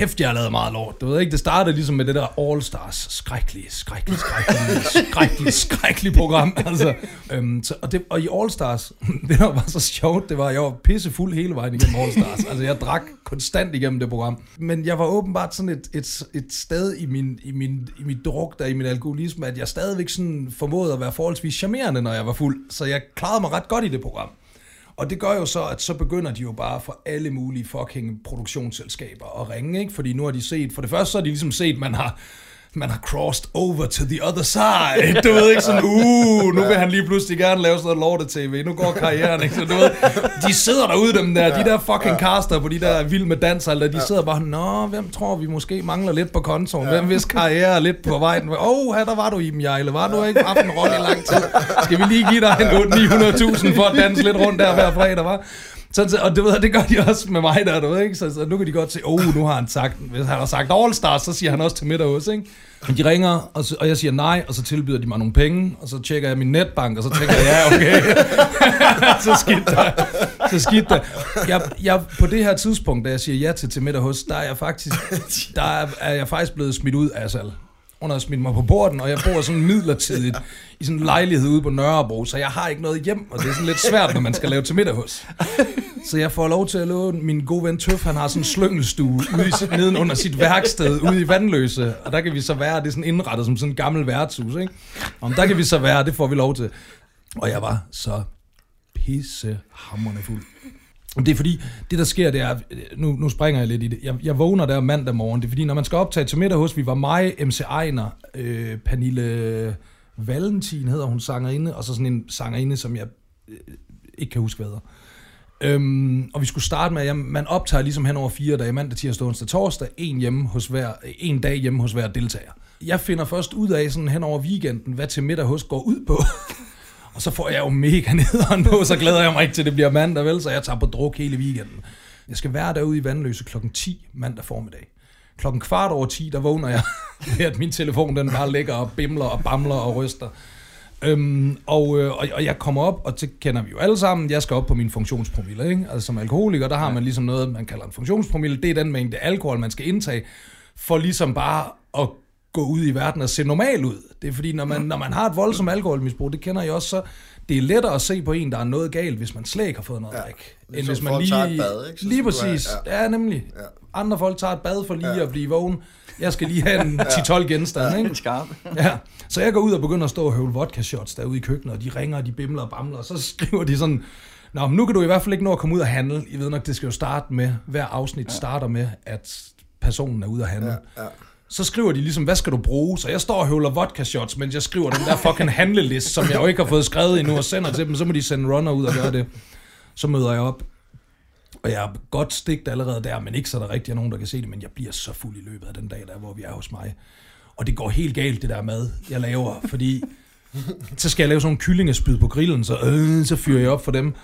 Speaker 1: Hæft, jeg har lavet meget lort. Du ved ikke, det startede ligesom med det der All Stars skrækkelige, skrækkelige, skrækkelige, skrækkelige, skrækkelige program. Altså, øhm, så, og, det, og i All Stars, det der var så sjovt, det var, at jeg var pissefuld hele vejen igennem All Stars. Altså, jeg drak konstant igennem det program. Men jeg var åbenbart sådan et, et, et sted i, min, i, min, i mit druk, der i min alkoholisme, at jeg stadigvæk sådan formåede at være forholdsvis charmerende, når jeg var fuld. Så jeg klarede mig ret godt i det program. Og det gør jo så, at så begynder de jo bare for alle mulige fucking produktionsselskaber at ringe, ikke? Fordi nu har de set, for det første så har de ligesom set, man har, man har crossed over to the other side. Du ved ikke sådan, uh, nu vil han lige pludselig gerne lave sådan noget lorte-tv. Nu går karrieren, ikke? Så du ved, de sidder derude, dem der, de der fucking caster på de der vild med dans, eller de sidder bare, nå, hvem tror vi måske mangler lidt på kontoen? Hvem hvis karriere er lidt på vejen? Åh, oh, her der var du, Iben Jejle. Var du ikke haft en rolle i lang tid? Skal vi lige give dig en 900.000 for at danse lidt rundt der hver fredag, var? Så, og du ved, det gør de også med mig der, du ved, ikke? Så, så nu kan de godt se, oh, nu har han sagt, hvis han har sagt All Stars, så siger han også til middag hos, ikke? Men de ringer, og, så, og jeg siger nej, og så tilbyder de mig nogle penge, og så tjekker jeg min netbank, og så tænker jeg, ja, okay. så skidt der. Så skidt der. Jeg, jeg, på det her tidspunkt, da jeg siger ja til til middag hos, der er jeg faktisk, der er, er jeg faktisk blevet smidt ud af salg. Hun havde smidt mig på borden, og jeg bor sådan midlertidigt i sådan en lejlighed ude på Nørrebro, så jeg har ikke noget hjem, og det er sådan lidt svært, når man skal lave til middag hos. Så jeg får lov til at låne min gode ven Tøf, han har sådan en slyngelstue ude i, sit- neden under sit værksted ude i Vandløse, og der kan vi så være, det er sådan indrettet som sådan en gammel værtshus, ikke? Og der kan vi så være, det får vi lov til. Og jeg var så pissehammerende fuld. Det er fordi, det der sker, det er, nu, nu springer jeg lidt i det, jeg, jeg vågner der mandag morgen, det er fordi, når man skal optage til middag hos, vi var mig, MC Ejner, øh, Pernille Valentin hedder hun sangerinde, og så sådan en sangerinde, som jeg øh, ikke kan huske, hvad hedder. Øhm, og vi skulle starte med, at jamen, man optager ligesom hen over fire dage, mandag, tirsdag, onsdag, torsdag, en, hjemme hos hver, en dag hjemme hos hver deltager. Jeg finder først ud af sådan hen over weekenden, hvad til middag hos går ud på. og så får jeg jo mega nederen på, så glæder jeg mig ikke til, det bliver mandag, vel? Så jeg tager på druk hele weekenden. Jeg skal være derude i Vandløse klokken 10 mandag formiddag. Klokken kvart over 10, der vågner jeg at min telefon den bare ligger og bimler og bamler og ryster. Øhm, og, øh, og, og jeg kommer op, og det kender vi jo alle sammen, jeg skal op på min funktionspromille, ikke? Altså som alkoholiker, der har man ligesom noget, man kalder en funktionspromille, det er den mængde alkohol, man skal indtage, for ligesom bare at gå ud i verden og se normal ud. Det er fordi, når man, når man har et voldsomt alkoholmisbrug, det kender jeg også, så det er lettere at se på en, der er noget galt, hvis man slet ikke har fået noget
Speaker 2: Ja.
Speaker 1: ja. drik. End
Speaker 2: Ligesom
Speaker 1: hvis man lige...
Speaker 2: tager et bad, ikke? Så
Speaker 1: lige
Speaker 2: du have-
Speaker 1: præcis. Ja. ja, nemlig.
Speaker 2: Ja.
Speaker 1: Andre folk tager et bad for lige
Speaker 2: Ja.
Speaker 1: at blive vågen. Jeg skal lige have en 10-12 genstande, ikke?
Speaker 3: En skarp.
Speaker 1: Ja, så jeg går ud og begynder at stå og høvle vodka shots derude i køkkenet, og de ringer, og de bimler og bamler, og så skriver de sådan, Nå, men nu kan du i hvert fald ikke nå at komme ud og handle. I ved nok, det skal jo starte med, hver afsnit starter med, at personen er ude at handle.
Speaker 2: Ja, ja.
Speaker 1: Så skriver de ligesom, hvad skal du bruge? Så jeg står og høvler vodka shots, mens jeg skriver den der fucking handleliste, som jeg jo ikke har fået skrevet endnu, og sender til dem. Så må de sende runner ud og gøre det. Så møder jeg op. Og jeg er godt stigt allerede der, men ikke så der rigtig er nogen, der kan se det, men jeg bliver så fuld i løbet af den dag, der hvor vi er hos mig. Og det går helt galt, det der mad, jeg laver, fordi så skal jeg lave sådan nogle kyllingespyd på grillen, så, øh, så fyrer jeg op for dem.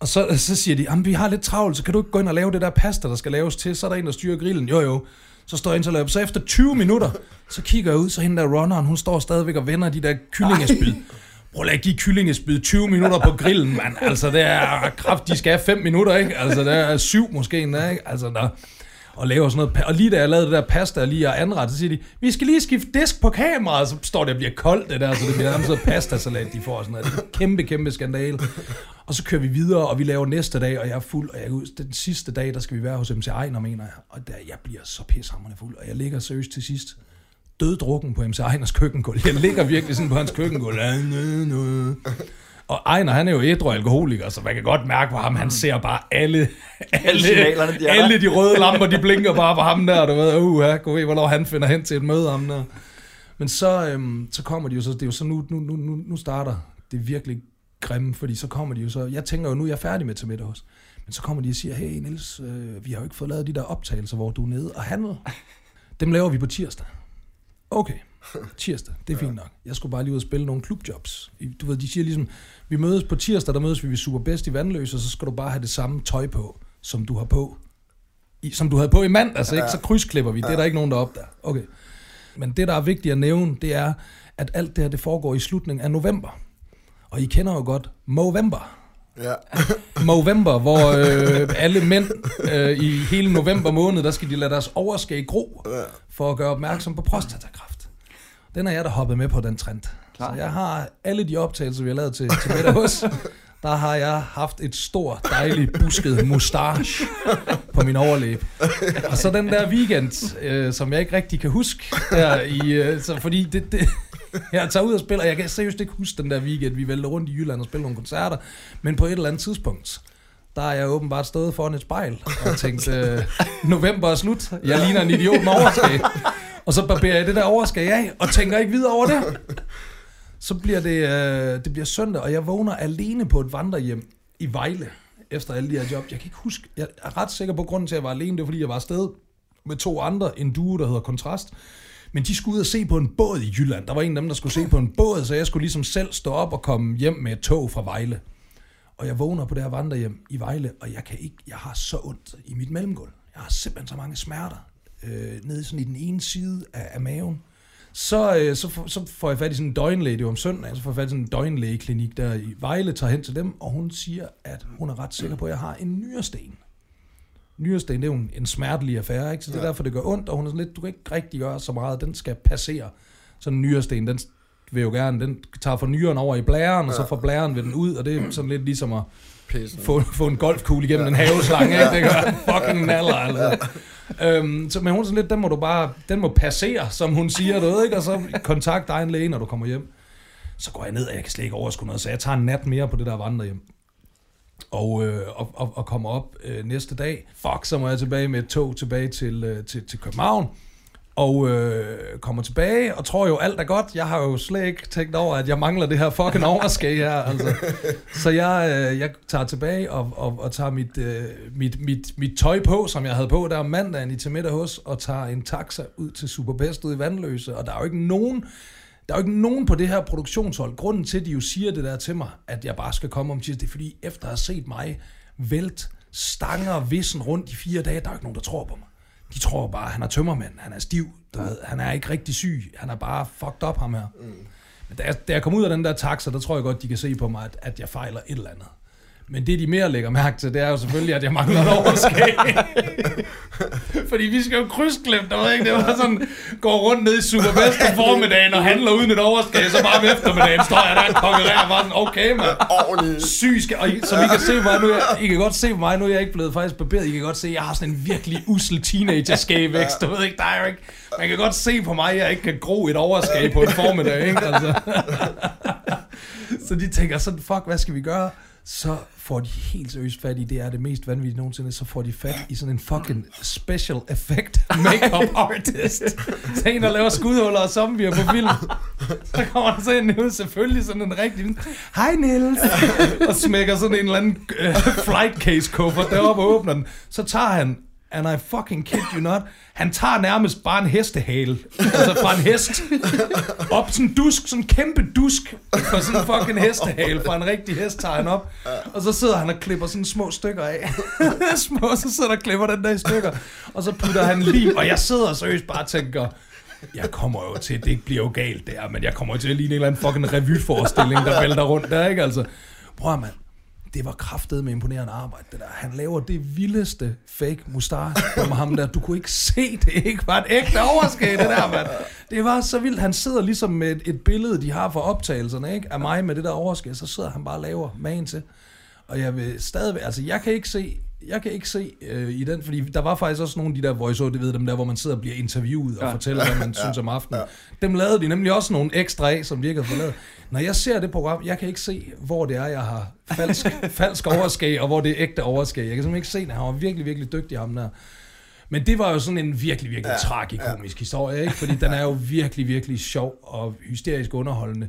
Speaker 1: Og så, så siger de, vi har lidt travlt, så kan du ikke gå ind og lave det der pasta, der skal laves til, så er der en, der styrer grillen. Jo jo, så står jeg ind og laver. Så efter 20 minutter, så kigger jeg ud, så hende der runneren, hun står stadigvæk og vender de der kyllingespyd. Prøv at give kyllingespyd 20 minutter på grillen, mand. Altså, det er kraft, de skal have 5 minutter, ikke? Altså, det er 7 måske endda, ikke? Altså, der, og laver sådan noget. Og lige da jeg lavede det der pasta lige og anrette, så siger de, vi skal lige skifte disk på kameraet, så står det og bliver koldt det der, så det bliver nærmest noget pastasalat, de får sådan noget. Det er en kæmpe, kæmpe skandale. Og så kører vi videre, og vi laver næste dag, og jeg er fuld, og jeg ud, den sidste dag, der skal vi være hos MC Ejner, mener jeg. Og der, jeg bliver så pissehammerende fuld, og jeg ligger seriøst til sidst døddrukken på MC Ejners køkkengulv. Jeg ligger virkelig sådan på hans køkkengulv. Og Ejner, han er jo ædru alkoholiker, så man kan godt mærke på ham, han ser bare alle, alle,
Speaker 3: de er
Speaker 1: alle de røde lamper, de blinker bare på ham der, du ved, uh, ja, gå ved, hvornår han finder hen til et møde ham der. Men så, øhm, så kommer de jo så, det er jo så nu, nu, nu, nu nu starter det virkelig grimme, fordi så kommer de jo så, jeg tænker jo, nu er jeg færdig med til middag hos. Men så kommer de og siger, hey Niels, øh, vi har jo ikke fået lavet de der optagelser, hvor du er nede og handler. Dem laver vi på tirsdag. Okay, tirsdag, det er fint nok. Jeg skulle bare lige ud og spille nogle klubjobs. Du ved, de siger ligesom, vi mødes på tirsdag, der mødes vi ved Superbest i Vandløs, og så skal du bare have det samme tøj på, som du har på. I, som du havde på i mand, altså ikke? Så krydsklipper vi. Det er der ikke nogen, der opdager. Okay. Men det, der er vigtigt at nævne, det er, at alt det her, det foregår i slutningen af november. Og I kender jo godt Movember.
Speaker 2: Ja.
Speaker 1: Movember, hvor øh, alle mænd øh, i hele november måned, der skal de lade deres overskæg gro, for at gøre opmærksom på prostatakræft. Den er jeg, der hoppet med på den trend.
Speaker 3: Klar.
Speaker 1: Så jeg har alle de optagelser, vi har lavet til, til middag hos, der har jeg haft et stort, dejligt, busket mustache på min overlæb. Og så den der weekend, øh, som jeg ikke rigtig kan huske, der i, øh, så fordi det, det, jeg tager ud og spiller, og jeg kan seriøst ikke huske den der weekend, vi vælter rundt i Jylland og spiller nogle koncerter, men på et eller andet tidspunkt, der er jeg åbenbart stået foran et spejl og tænkt, øh, november er slut, jeg ligner en idiot med overskæg. Og så barberer jeg det der overskæg af, og tænker ikke videre over det. Så bliver det, øh, det bliver søndag, og jeg vågner alene på et vandrehjem i Vejle, efter alle de her job. Jeg kan ikke huske, jeg er ret sikker på, grunden til, at jeg var alene, det var, fordi jeg var afsted med to andre, en duo, der hedder Kontrast. Men de skulle ud og se på en båd i Jylland. Der var en af dem, der skulle se på en båd, så jeg skulle ligesom selv stå op og komme hjem med et tog fra Vejle. Og jeg vågner på det her vandrehjem i Vejle, og jeg kan ikke, jeg har så ondt i mit mellemgulv. Jeg har simpelthen så mange smerter øh, nede sådan i den ene side af, af maven. Så, øh, så, får- så får jeg fat i sådan en døgnlæge, det var om søndagen, så får jeg fat i sådan en døgnlægeklinik der i Vejle, tager hen til dem, og hun siger, at hun er ret sikker på, at jeg har en nyresten. Nyresten, det er jo en, en smertelig affære, ikke? så det er derfor, det gør ondt, og hun er sådan lidt, du kan ikke rigtig gøre så meget, den skal passere. Sådan en nyresten, den vil jo gerne, den tager fra nyren over i blæren, og så fra blæren vil den ud, og det er sådan lidt ligesom at
Speaker 2: Pissen.
Speaker 1: få, få en golfkugle igennem en haveslange, ikke? Det gør fucking naller, altså. Øhm, så, men hun er sådan lidt, den må du bare, den må passere, som hun siger, du ved, ikke? Og så kontakt dig en læge, når du kommer hjem. Så går jeg ned, og jeg kan slet ikke overskue noget, så jeg tager en nat mere på det der vandrehjem. Og, øh, og, og, og kommer op øh, næste dag. Fuck, så må jeg tilbage med et tog tilbage til, øh, til, til København. Og øh, kommer tilbage og tror jo, alt er godt. Jeg har jo slet ikke tænkt over, at jeg mangler det her fucking overskæg her. Altså. Så jeg, øh, jeg tager tilbage og, og, og tager mit, øh, mit, mit, mit tøj på, som jeg havde på der om mandagen i til middag hos, og tager en taxa ud til Superbest ud i Vandløse. Og der er jo ikke nogen... Der er jo ikke nogen på det her produktionshold. Grunden til, at de jo siger det der til mig, at jeg bare skal komme om tirsdag, det er fordi, efter at have set mig vælt stanger vissen rundt i fire dage, der er ikke nogen, der tror på mig. De tror bare, at han er tømmermand, han er stiv, du ved, han er ikke rigtig syg, han er bare fucked up ham her. Mm. Men da jeg, da jeg kom ud af den der taxa, der tror jeg godt, de kan se på mig, at, at jeg fejler et eller andet. Men det, de mere lægger mærke til, det er jo selvfølgelig, at jeg mangler et overskæg. Fordi vi skal jo krydsklippe, der ved ikke, det var sådan, går rundt ned i Superbest om formiddagen og handler uden et overskæg, så bare om eftermiddagen står jeg der og konkurrerer, bare sådan, okay mand, syg skal, og I, som I kan se mig nu, jeg, I kan godt se på mig nu, er jeg ikke blevet faktisk barberet, I kan godt se, jeg har sådan en virkelig usel teenager vækst, du ved ikke, der er ikke, man kan godt se på mig, jeg ikke kan gro et overskæg på en formiddag, ikke, altså. Så de tænker sådan, fuck, hvad skal vi gøre? Så får de helt seriøst fat i, det er det mest vanvittige nogensinde, så får de fat i sådan en fucking special effect makeup artist. Så en, der laver skudhuller og zombier på film. Så kommer der så en ud, selvfølgelig sådan en rigtig, hej Niels, og smækker sådan en eller anden uh, flight case kuffert deroppe og åbner den. Så tager han and I fucking kid you not, han tager nærmest bare en hestehale, altså fra en hest, op sådan en dusk, sådan en kæmpe dusk, for sådan en fucking hestehale, fra en rigtig hest tager han op, og så sidder han og klipper sådan små stykker af, små, så sidder han og klipper den der i stykker, og så putter han lige. og jeg sidder seriøst bare og tænker, jeg kommer jo til, det bliver jo galt der, men jeg kommer jo til at ligne en eller anden fucking revyforestilling, der vælter rundt der, ikke altså? Prøv mand, det var kraftet med imponerende arbejde, det der. Han laver det vildeste fake mustache om ham der. Du kunne ikke se, det ikke var et ægte overskæg, det der, mand. Det var så vildt. Han sidder ligesom med et, et billede, de har for optagelserne, ikke? Af mig med det der overskæg. Så sidder han bare og laver magen til. Og jeg vil stadigvæk, altså jeg kan ikke se, jeg kan ikke se øh, i den, fordi der var faktisk også nogle af de der voice det ved dem der, hvor man sidder og bliver interviewet og ja. fortæller, hvad man ja. synes om aftenen. Ja. Dem lavede de nemlig også nogle ekstra af, som virkede for lavet. Når jeg ser det program, jeg kan ikke se, hvor det er, jeg har falsk, falsk overskæg, og hvor det er ægte overskæg. Jeg kan simpelthen ikke se det. Han var virkelig, virkelig dygtig, ham der. Men det var jo sådan en virkelig, virkelig ja, tragikomisk ja. historie, ikke? Fordi den er jo virkelig, virkelig sjov og hysterisk underholdende.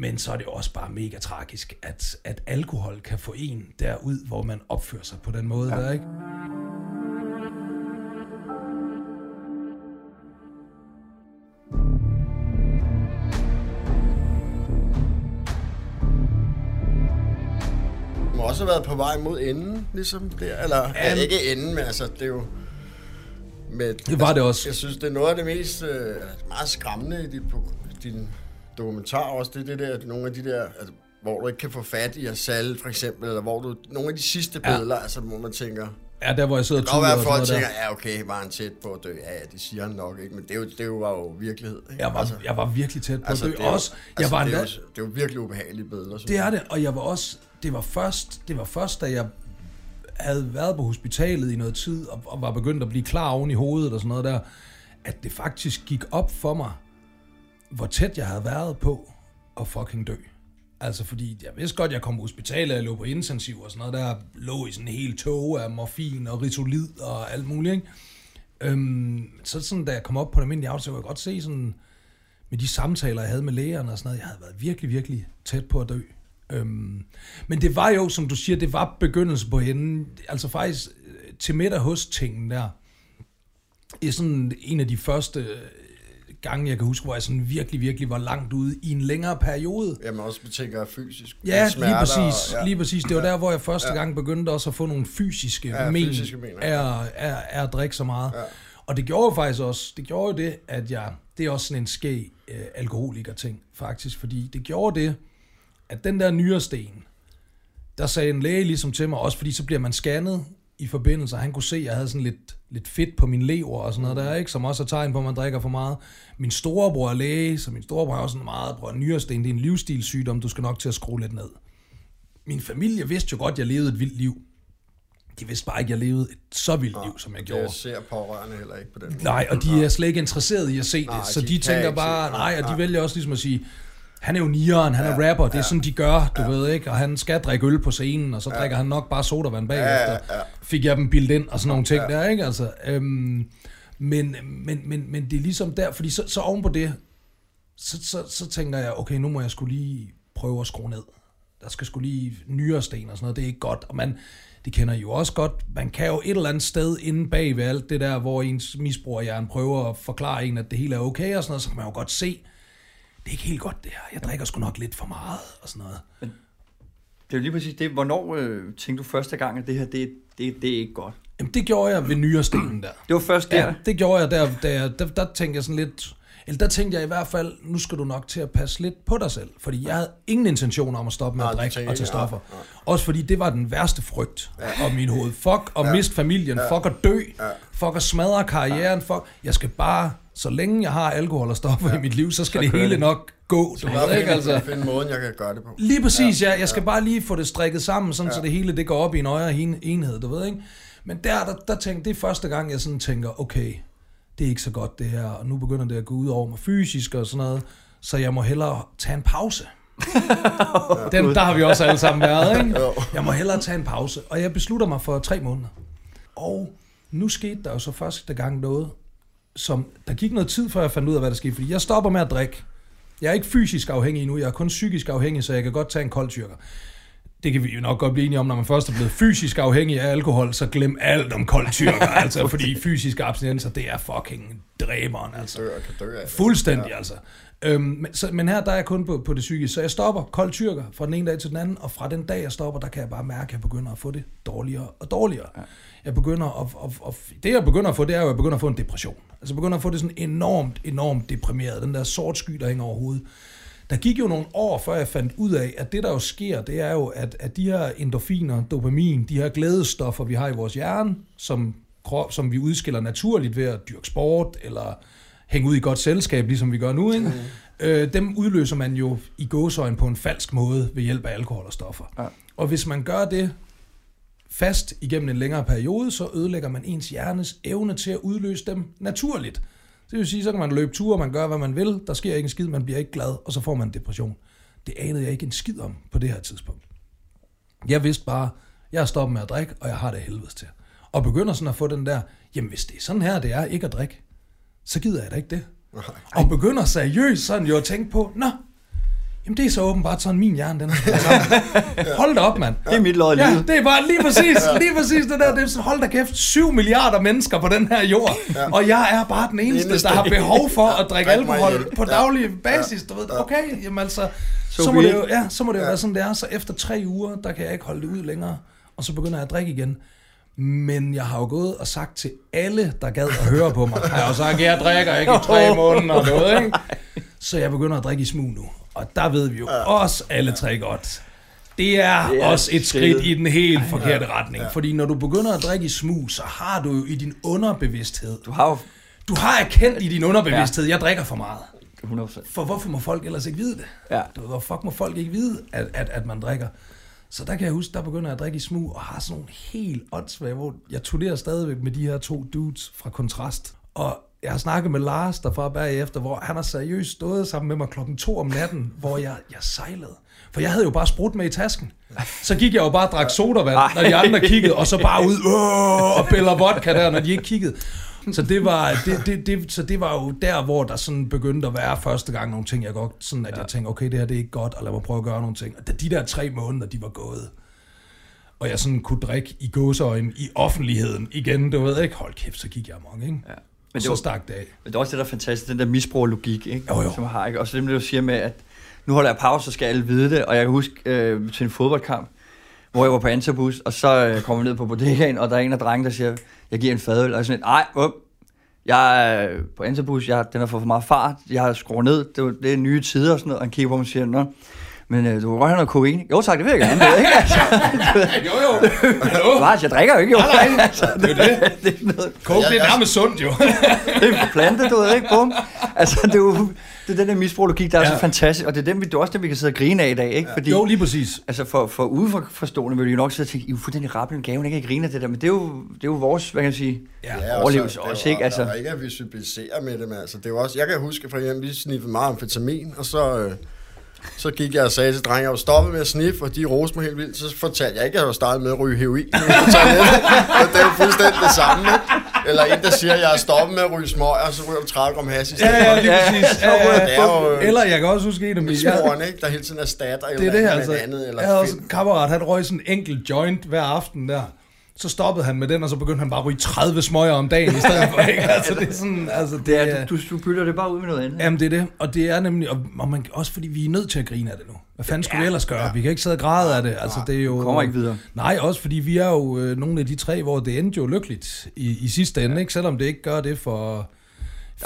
Speaker 1: Men så er det også bare mega tragisk, at, at alkohol kan få en derud, hvor man opfører sig på den måde ja. der, ikke?
Speaker 2: må også have været på vej mod enden, ligesom der. Eller um, ja, ikke enden, men altså, det er jo...
Speaker 1: Med, det var altså, det også.
Speaker 2: Jeg synes, det er noget af det mest øh, meget skræmmende i dit, din dokumentar også, det er det der, nogle af de der, altså, hvor du ikke kan få fat i Asal, for eksempel, eller hvor du, nogle af de sidste billeder, ja. altså, hvor man tænker,
Speaker 1: Ja, der hvor jeg sidder og
Speaker 2: kan være, at tænker, ja okay, var han tæt på at dø? Ja, ja, det siger han nok ikke, men det, er jo, det var jo virkelighed. Ikke?
Speaker 1: Jeg, var,
Speaker 2: altså,
Speaker 1: jeg var virkelig tæt på altså, at dø. Det også, jeg altså, var
Speaker 2: det, er jo, det er jo virkelig ubehagelige billeder.
Speaker 1: Det er det, og jeg var også, det var først, det var først, da jeg havde været på hospitalet i noget tid, og, og var begyndt at blive klar oven i hovedet og sådan noget der, at det faktisk gik op for mig, hvor tæt jeg havde været på at fucking dø. Altså fordi, jeg vidste godt, jeg kom på hospitalet, jeg lå på intensiv og sådan noget, der lå i sådan en hel tog af morfin og ritolid og alt muligt, ikke? Øhm, så sådan, da jeg kom op på den almindelige aftale, kunne jeg godt se sådan, med de samtaler, jeg havde med lægerne og sådan noget, jeg havde været virkelig, virkelig tæt på at dø. Øhm, men det var jo, som du siger, det var begyndelsen på hende. Altså faktisk øh, til middag hos tingen der, i sådan en af de første gange, jeg kan huske, hvor jeg sådan virkelig, virkelig var langt ude i en længere periode.
Speaker 2: Jamen også betænker fysisk.
Speaker 1: Ja, lige præcis. Og, ja. Lige præcis. Det var der, hvor jeg første ja. gang begyndte også at få nogle fysiske, ja, men, fysiske men af, af, af at drikke så meget. Ja. Og det gjorde jo faktisk også, det gjorde jo det, at jeg, det er også sådan en skæg øh, alkoholiker ting, faktisk, fordi det gjorde det, at den der nyresten, der sagde en læge ligesom til mig, også fordi så bliver man scannet i forbindelse, han kunne se, at jeg havde sådan lidt, lidt fedt på min lever og sådan noget der, ikke? som også er tegn på, at man drikker for meget. Min storebror er læge, så min storebror er også sådan meget, bror, nyresten, det er en livsstilssygdom, du skal nok til at skrue lidt ned. Min familie vidste jo godt, at jeg levede et vildt liv. De vidste bare ikke, at jeg levede et så vildt liv, som jeg gjorde. Det
Speaker 2: ser pårørende heller ikke på den måde.
Speaker 1: Nej, og de er slet ikke interesseret i at se nej, det, så de, de tænker bare, nej, og de vælger også ligesom at sige, han er jo nieren, han er rapper, det er ja. sådan, de gør, du ja. ved ikke, og han skal drikke øl på scenen, og så drikker han nok bare sodavand bagefter. Ja, ja. Fik jeg dem bildet ind, og sådan nogle ting ja. der, ikke? Altså, øhm, men, men, men, men det er ligesom der, fordi så, så oven på det, så, så, så tænker jeg, okay, nu må jeg skulle lige prøve at skrue ned. Der skal skulle lige nyere sten og sådan noget, det er ikke godt. Og man, det kender I jo også godt, man kan jo et eller andet sted inde bag ved alt det der, hvor ens misbrugerhjern prøver at forklare en, at det hele er okay og sådan noget, så kan man jo godt se, er ikke helt godt det her. Jeg drikker sgu nok lidt for meget og sådan noget. Men
Speaker 3: det er jo lige præcis det. Hvornår øh, tænkte du første gang, at det her, det, det, det er ikke godt?
Speaker 1: Jamen, det gjorde jeg ved nyrestenen der.
Speaker 3: Det var først der?
Speaker 1: Ja, det gjorde jeg der. Der, der, der tænkte jeg sådan lidt... Eller der tænkte jeg i hvert fald, nu skal du nok til at passe lidt på dig selv. Fordi jeg havde ingen intention om at stoppe med Nej, at drikke og tage stoffer. Ja, ja. Også fordi det var den værste frygt ja. om min hoved. Fuck at ja. miste familien. Ja. Fuck at dø. Ja. Fuck at smadre karrieren. Fuck. Jeg skal bare, så længe jeg har alkohol og stoffer ja. i mit liv, så skal så det hele det. nok gå.
Speaker 2: Du ved, ikke? Altså, finde måden, jeg kan gøre det på.
Speaker 1: Lige præcis, ja. ja. Jeg skal ja. bare lige få det strikket sammen, sådan, ja. så det hele det går op i en højere enhed, du ved, ikke? Men der, der, der tænkte, det er første gang, jeg sådan tænker, okay, det er ikke så godt det her, og nu begynder det at gå ud over mig fysisk og sådan noget, så jeg må hellere tage en pause. Den, der har vi også alle sammen været, ikke? Jeg må hellere tage en pause, og jeg beslutter mig for tre måneder. Og nu skete der jo så første gang noget, som, der gik noget tid, før jeg fandt ud af, hvad der skete, fordi jeg stopper med at drikke, Jeg er ikke fysisk afhængig endnu, jeg er kun psykisk afhængig, så jeg kan godt tage en kold tyrker. Det kan vi jo nok godt blive enige om, når man først er blevet fysisk afhængig af alkohol, så glem alt om kold tyrker, altså, fordi fysiske abstinenser, det er fucking dræberen, altså.
Speaker 2: Dør, kan dø af det.
Speaker 1: Fuldstændig, ja. altså. Øhm, men, så, men her der er jeg kun på, på det psykiske, så jeg stopper kold tyrker fra den ene dag til den anden, og fra den dag, jeg stopper, der kan jeg bare mærke, at jeg begynder at få det dårligere og dårligere. Ja. Jeg begynder at, at, at, det jeg begynder at få, det er jo, at jeg begynder at få en depression. Altså jeg begynder at få det sådan enormt, enormt deprimeret, den der sort sky, der hænger over hovedet. Der gik jo nogle år, før jeg fandt ud af, at det der jo sker, det er jo, at, at de her endorfiner, dopamin, de her glædestoffer, vi har i vores hjerne, som, krop- som vi udskiller naturligt ved at dyrke sport, eller hænge ud i godt selskab, ligesom vi gør nu, ikke? Øh, dem udløser man jo i gåsøjen på en falsk måde ved hjælp af alkohol og stoffer.
Speaker 3: Ja.
Speaker 1: Og hvis man gør det fast igennem en længere periode, så ødelægger man ens hjernes evne til at udløse dem naturligt. Det vil sige, så kan man løbe ture, man gør, hvad man vil, der sker ikke en skid, man bliver ikke glad, og så får man en depression. Det anede jeg ikke en skid om på det her tidspunkt. Jeg vidste bare, jeg er stoppet med at drikke, og jeg har det helvedes til. Og begynder sådan at få den der, jamen hvis det er sådan her, det er ikke at drikke, så gider jeg da ikke det. Og begynder seriøst sådan jo at tænke på, nå, jamen det er så åbenbart sådan min hjerne, den er sammen. Hold da op, mand.
Speaker 3: Det er mit lod i
Speaker 1: Ja, det er bare lige præcis, lige præcis det der. Det er sådan, hold da kæft, 7 milliarder mennesker på den her jord, og jeg er bare den eneste, der har behov for at drikke alkohol på
Speaker 2: Ja.
Speaker 1: daglig basis. Du ved, okay, jamen altså,
Speaker 3: So
Speaker 1: så må det jo, ja, så må det jo være sådan, det er. Så efter tre uger, der kan jeg ikke holde det ud længere, og så begynder jeg at drikke igen. Men jeg har jo gået og sagt til alle, der gad at høre på mig, har jeg jo sagt, jeg drikker ikke i tre måneder, ved, ikke? Så jeg begynder at drikke i smug nu. Og der ved vi jo også alle tre godt. Det er,
Speaker 3: er
Speaker 1: også et skridt i den helt forkerte retning. Fordi når du begynder at drikke i smug, så har du jo i din underbevidsthed,
Speaker 3: Du har jo
Speaker 1: du har erkendt i din underbevidsthed, jeg drikker for meget.
Speaker 3: 100%.
Speaker 1: For hvorfor må folk ellers ikke vide det?
Speaker 3: Ja.
Speaker 1: Du ved, hvor fuck må folk ikke vide, at, at, at man drikker? Så der kan jeg huske, der begynder jeg at drikke i smug, og har sådan nogle helt åndssvage, hvor jeg turnerer stadigvæk med de her to dudes fra Kontrast. Og jeg har snakket med Lars derfra bagefter, hvor han har seriøst stået sammen med mig klokken to om natten, hvor jeg, jeg sejlede. For jeg havde jo bare sprut med i tasken. Så gik jeg jo bare og drak sodavand, når de andre kiggede, og så bare ud Åh! og piller vodka der, når de ikke kiggede. Så det, var, det, det, det, så det var jo der, hvor der sådan begyndte at være første gang nogle ting, jeg godt, sådan at ja. jeg tænkte, okay, det her det er ikke godt, og lad mig prøve at gøre nogle ting. Og da de der tre måneder, de var gået, og jeg sådan kunne drikke i gåseøjne i offentligheden igen, du ved ikke, hold kæft, så gik jeg amok, ikke?
Speaker 3: Ja.
Speaker 1: Men
Speaker 3: det,
Speaker 1: så
Speaker 3: var,
Speaker 1: stak det af.
Speaker 3: men det er også det, der er fantastisk, den der misbrug af logik, ikke?
Speaker 1: Jo, jo.
Speaker 3: som jeg har. Ikke? Og så det, du siger med, at nu holder jeg pause, så skal alle vide det. Og jeg kan huske øh, til en fodboldkamp, hvor jeg var på Antabus, og så øh, kommer vi ned på bodegaen, og der er en af drengene, der siger, jeg giver en fadøl, og jeg er sådan, nej, up. Jeg er på Antabus, jeg, den har fået for meget fart, jeg har skruet ned, det, det er nye tider og sådan noget, og han kigger på mig og siger, nå, men øh, du vil godt have noget kokain? Jo tak, det vil jeg gerne, det, ikke? Altså,
Speaker 1: jo, jo. Hallo?
Speaker 3: Lars, jeg drikker jo ikke, jo.
Speaker 1: Nej, nej.
Speaker 3: altså,
Speaker 1: Det er det.
Speaker 3: det er noget,
Speaker 1: Coke, det er
Speaker 2: jeg-
Speaker 1: nærmest sundt, jo.
Speaker 3: det er plante, du ved ikke, bum. Altså, det er jo det er den der misbrugslogik, der er
Speaker 1: Ja.
Speaker 3: så fantastisk, og det er, den, vi, det er også den, vi kan sidde og grine af i dag, ikke? Fordi,
Speaker 1: Jo, lige præcis.
Speaker 3: altså for, for udeforstående vil jo nok sidde og tænke, I er fuldstændig rappelende gave, ikke grine af det der, men det er jo, det er jo vores, hvad kan jeg sige,
Speaker 1: Ja.
Speaker 3: Overlevelse
Speaker 2: så- det er
Speaker 3: også,
Speaker 2: jo-
Speaker 3: ikke? Altså-
Speaker 2: Der er ikke at vi symboliserer med det, men altså, det er jo også, jeg kan huske for eksempel, vi sniffede meget amfetamin, og så, øh, så gik jeg og sagde til drenge, at jeg var stoppet med at sniffe, og de roste mig helt vildt. Så fortalte jeg ikke, at jeg var startet med at ryge heroin. Og det er jo fuldstændig det samme, ikke? Eller en, der siger, at jeg er stoppet med at ryge smøger, og så ryger du 30 gram hash i stedet
Speaker 1: Ja, ja, lige præcis. Ja, ja,
Speaker 2: er jo
Speaker 1: Eller jeg kan også huske en af mine... jeg-
Speaker 2: misbrugeren, ikke? Der hele tiden erstatter et
Speaker 1: Det er
Speaker 2: eller
Speaker 1: det
Speaker 2: andet
Speaker 1: altså.
Speaker 2: andet, eller
Speaker 1: jeg havde også en kammerat, han røg sådan en enkelt joint hver aften der. Så stoppede han med den, og så begyndte han bare at ryge 30 smøger om dagen i stedet for. Ikke? Altså, det er sådan, altså, det,
Speaker 3: det er, du, du, bytter det bare ud med noget andet.
Speaker 1: Jamen, det er det. Og det er nemlig, og, og man, også fordi vi er nødt til at grine af det nu. Hvad fanden skulle vi ellers gøre? Vi kan ikke sidde og græde af det. Altså, det er jo...
Speaker 3: Kommer ikke videre.
Speaker 1: Nej, også fordi vi er jo øh, nogle af de tre, hvor det endte jo lykkeligt i, i sidste ende, ikke? selvom det ikke gør det for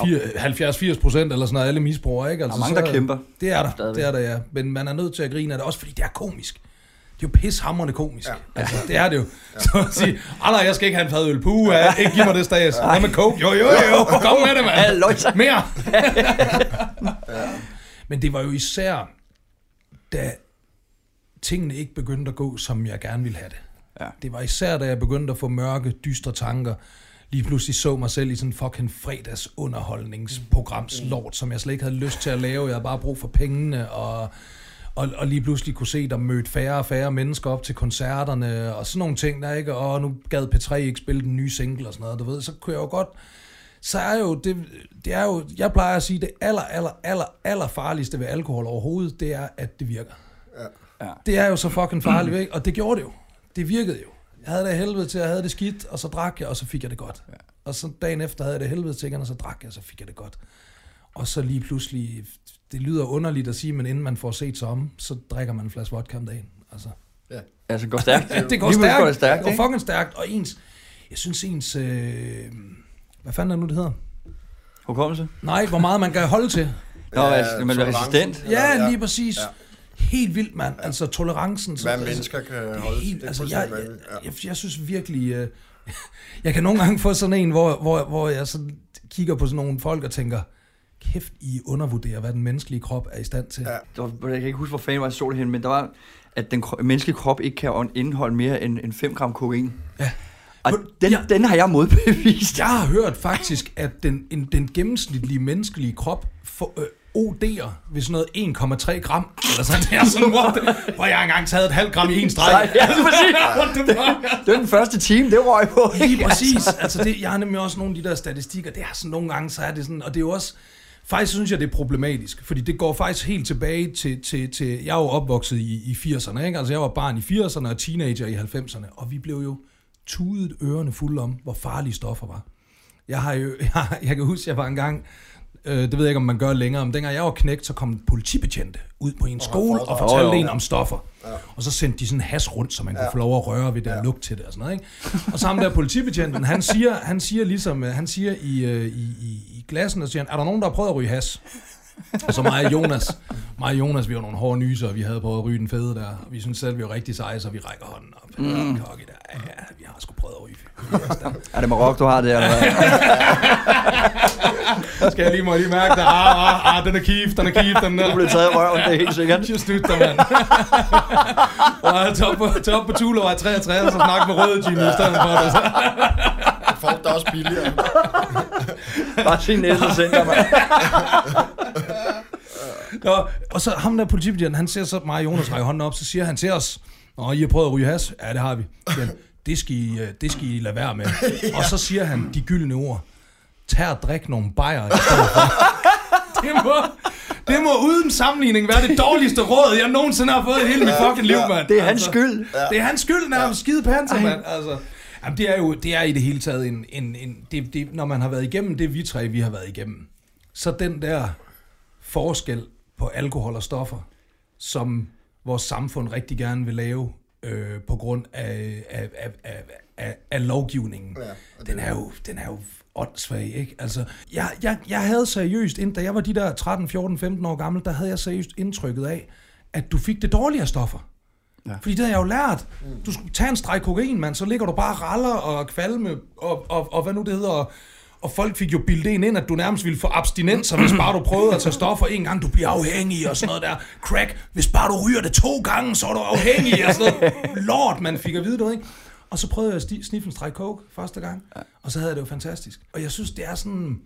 Speaker 1: fire- 70-80 procent eller sådan noget, alle misbrugere. Ikke? Altså,
Speaker 3: Der er mange, der kæmper.
Speaker 1: Det er der,
Speaker 3: Stadigvæk.
Speaker 1: det er der, ja. Men man er nødt til at grine af det, også fordi det er komisk. Det er jo pishammerende komisk. Ja. Altså, det er det jo. Så at sige, nej, jeg skal ikke have en fadøl. Puh, ja. ikke give mig det stads. Hvad med coke? Jo, jo, jo, kom med det, mand. Mere. Men det var jo især, da tingene ikke begyndte at gå, som jeg gerne ville have det.
Speaker 3: Ja.
Speaker 1: Det var især, da jeg begyndte at få mørke, dystre tanker, lige pludselig så mig selv i sådan en fucking fredags underholdningsprograms lort, som jeg slet ikke havde lyst til at lave. Jeg havde bare brug for pengene, og, og, og lige pludselig kunne se, der mødte færre og færre mennesker op til koncerterne, og sådan nogle ting der, ikke? Og nu gad P3 ikke spille den nye single og sådan noget, du ved. Så kunne jeg jo godt så er jo det, det er jo, jeg plejer at sige, det aller, aller, aller, aller farligste ved alkohol overhovedet, det er, at det virker.
Speaker 2: Ja.
Speaker 3: Ja.
Speaker 1: Det er jo så fucking farligt, ikke? Og det gjorde det jo. Det virkede jo. Jeg havde det helvede til, jeg havde det skidt, og så drak jeg, og så fik jeg det godt. Ja. Og så dagen efter havde jeg det helvede til igen, og så drak jeg, og så fik jeg det godt. Og så lige pludselig, det lyder underligt at sige, men inden man får set sig om, så drikker man en flaske vodka om dagen. Altså,
Speaker 2: Ja.
Speaker 3: Altså, det går stærkt.
Speaker 1: det går
Speaker 3: Lige
Speaker 1: stærkt.
Speaker 3: går det stærkt,
Speaker 1: det går fucking stærkt. Og ens, jeg synes ens, øh, hvad fanden er det nu, det hedder?
Speaker 3: Hukommelse?
Speaker 1: Nej, hvor meget man kan holde til.
Speaker 3: Nå, altså, man bliver
Speaker 2: tolerancen.
Speaker 3: resistent.
Speaker 2: Eller,
Speaker 1: Ja, lige præcis.
Speaker 2: Ja.
Speaker 1: Helt vildt, mand. Altså tolerancen. så-
Speaker 2: Hvad
Speaker 1: altså,
Speaker 2: mennesker kan
Speaker 1: det er
Speaker 2: holde til.
Speaker 1: helt,
Speaker 2: det er
Speaker 1: altså, jeg, jeg, jeg, jeg synes virkelig, øh, jeg kan nogle gange få sådan en, hvor, hvor, hvor jeg sådan kigger på sådan nogle folk og tænker, kæft, I undervurderer, hvad den menneskelige krop er i stand til.
Speaker 2: Ja.
Speaker 3: Der var, jeg kan ikke huske, hvor fanden var jeg så det hen, men der var, at den menneskelige krop ikke kan indeholde mere end, end 5 gram kokain.
Speaker 1: Ja.
Speaker 3: Og den,
Speaker 1: ja.
Speaker 3: den har jeg modbevist.
Speaker 1: Jeg har hørt faktisk, at den, en, den gennemsnitlige menneskelige krop for, øh, OD'er ved sådan noget 1,3 gram. Eller sådan, det er sådan, the, hvor jeg engang taget et halvt gram i en streg.
Speaker 3: Ja, lige præcis.
Speaker 1: Fuck?
Speaker 3: Det var den første time, det røg på.
Speaker 1: Lige præcis. Altså, det, jeg har nemlig også nogle af de der statistikker. Det er sådan nogle gange, så er det sådan, og det er jo også, faktisk synes jeg, det er problematisk, fordi det går faktisk helt tilbage til, til, til jeg er jo opvokset i, i 80'erne, ikke? Altså, jeg var barn i 80'erne og teenager i 90'erne, og vi blev jo tudet ørerne fulde om, hvor farlige stoffer var. Jeg har jo, jeg, jeg kan huske, jeg var engang, øh, det ved jeg ikke, om man gør længere, men dengang jeg var knægt, så kom politibetjente ud på en skole og fortalte en om stoffer. Ja. Og så sendte de sådan en has rundt, så man kunne få lov at røre ved det og lugte til det og sådan noget. Ikke? Og så ham der politibetjenten, han siger, han siger ligesom, øh, han siger i, øh, i, i, i glassen, og siger han, er der nogen, der har prøvet at ryge has? Og så mig og Jonas, mig og Jonas, vi var nogle hårde nyser, og vi havde prøvet at ryge den fede der. Vi synes selv, vi var rigtig seje, så vi rækker hånden op. Mm. Kokke der. Ja, vi har sgu prøvet at ryge.
Speaker 3: Er det Marokko, du har det, eller hvad?
Speaker 1: Skal jeg lige, må lige mærke det? Ah, ah, ah, den er kif, den er kif, den
Speaker 3: Du
Speaker 1: der.
Speaker 3: blev taget i røven, det er helt sikkert.
Speaker 1: Just nyt dig, mand. og top på, top på Tulevej 63, og snak med røde Gino i stedet for det.
Speaker 2: Får det også billigere.
Speaker 3: Bare sige næste center, mand.
Speaker 1: Nå, og så ham der politibetjenten, han ser så mig og Jonas række hånden op, så siger han til os, Nå, I har prøvet at ryge has? Ja, det har vi. Men det skal, I, øh, det skal I lade være med. Og så siger han de gyldne ord. Tag og drik nogle bajer i stedet for. det, må, det må uden sammenligning være det dårligste råd, jeg nogensinde har fået i hele mit fucking liv, mand.
Speaker 3: Det er hans skyld.
Speaker 1: Det er hans skyld, nærmest skide panser, mand. Altså, jamen, det er jo det er i det hele taget en... en, en det, det, når man har været igennem det, vi tre vi har været igennem, så den der forskel på alkohol og stoffer, som vores samfund rigtig gerne vil lave øh, på grund af, af, af, af, af, af lovgivningen,
Speaker 2: Ja,
Speaker 1: den, er jo, den er jo åndssvag, ikke? Altså, jeg, jeg, jeg havde seriøst, inden, da jeg var de der 13, 14, 15 år gammel, der havde jeg seriøst indtrykket af, at du fik det dårligere stoffer.
Speaker 3: Ja.
Speaker 1: Fordi det havde jeg jo lært. Du skulle tage en streg kokain, mand, så ligger du bare raller og kvalme, og, og, og hvad nu det hedder, og, folk fik jo bildet en ind, at du nærmest ville få abstinenser, hvis bare du prøvede at tage stoffer en gang, du bliver afhængig og sådan noget der. Crack, hvis bare du ryger det to gange, så er du afhængig og sådan noget. Lort, man fik at vide det, ikke? Og så prøvede jeg at sniffe en streg coke første gang, og så havde jeg det jo fantastisk. Og jeg synes, det er sådan,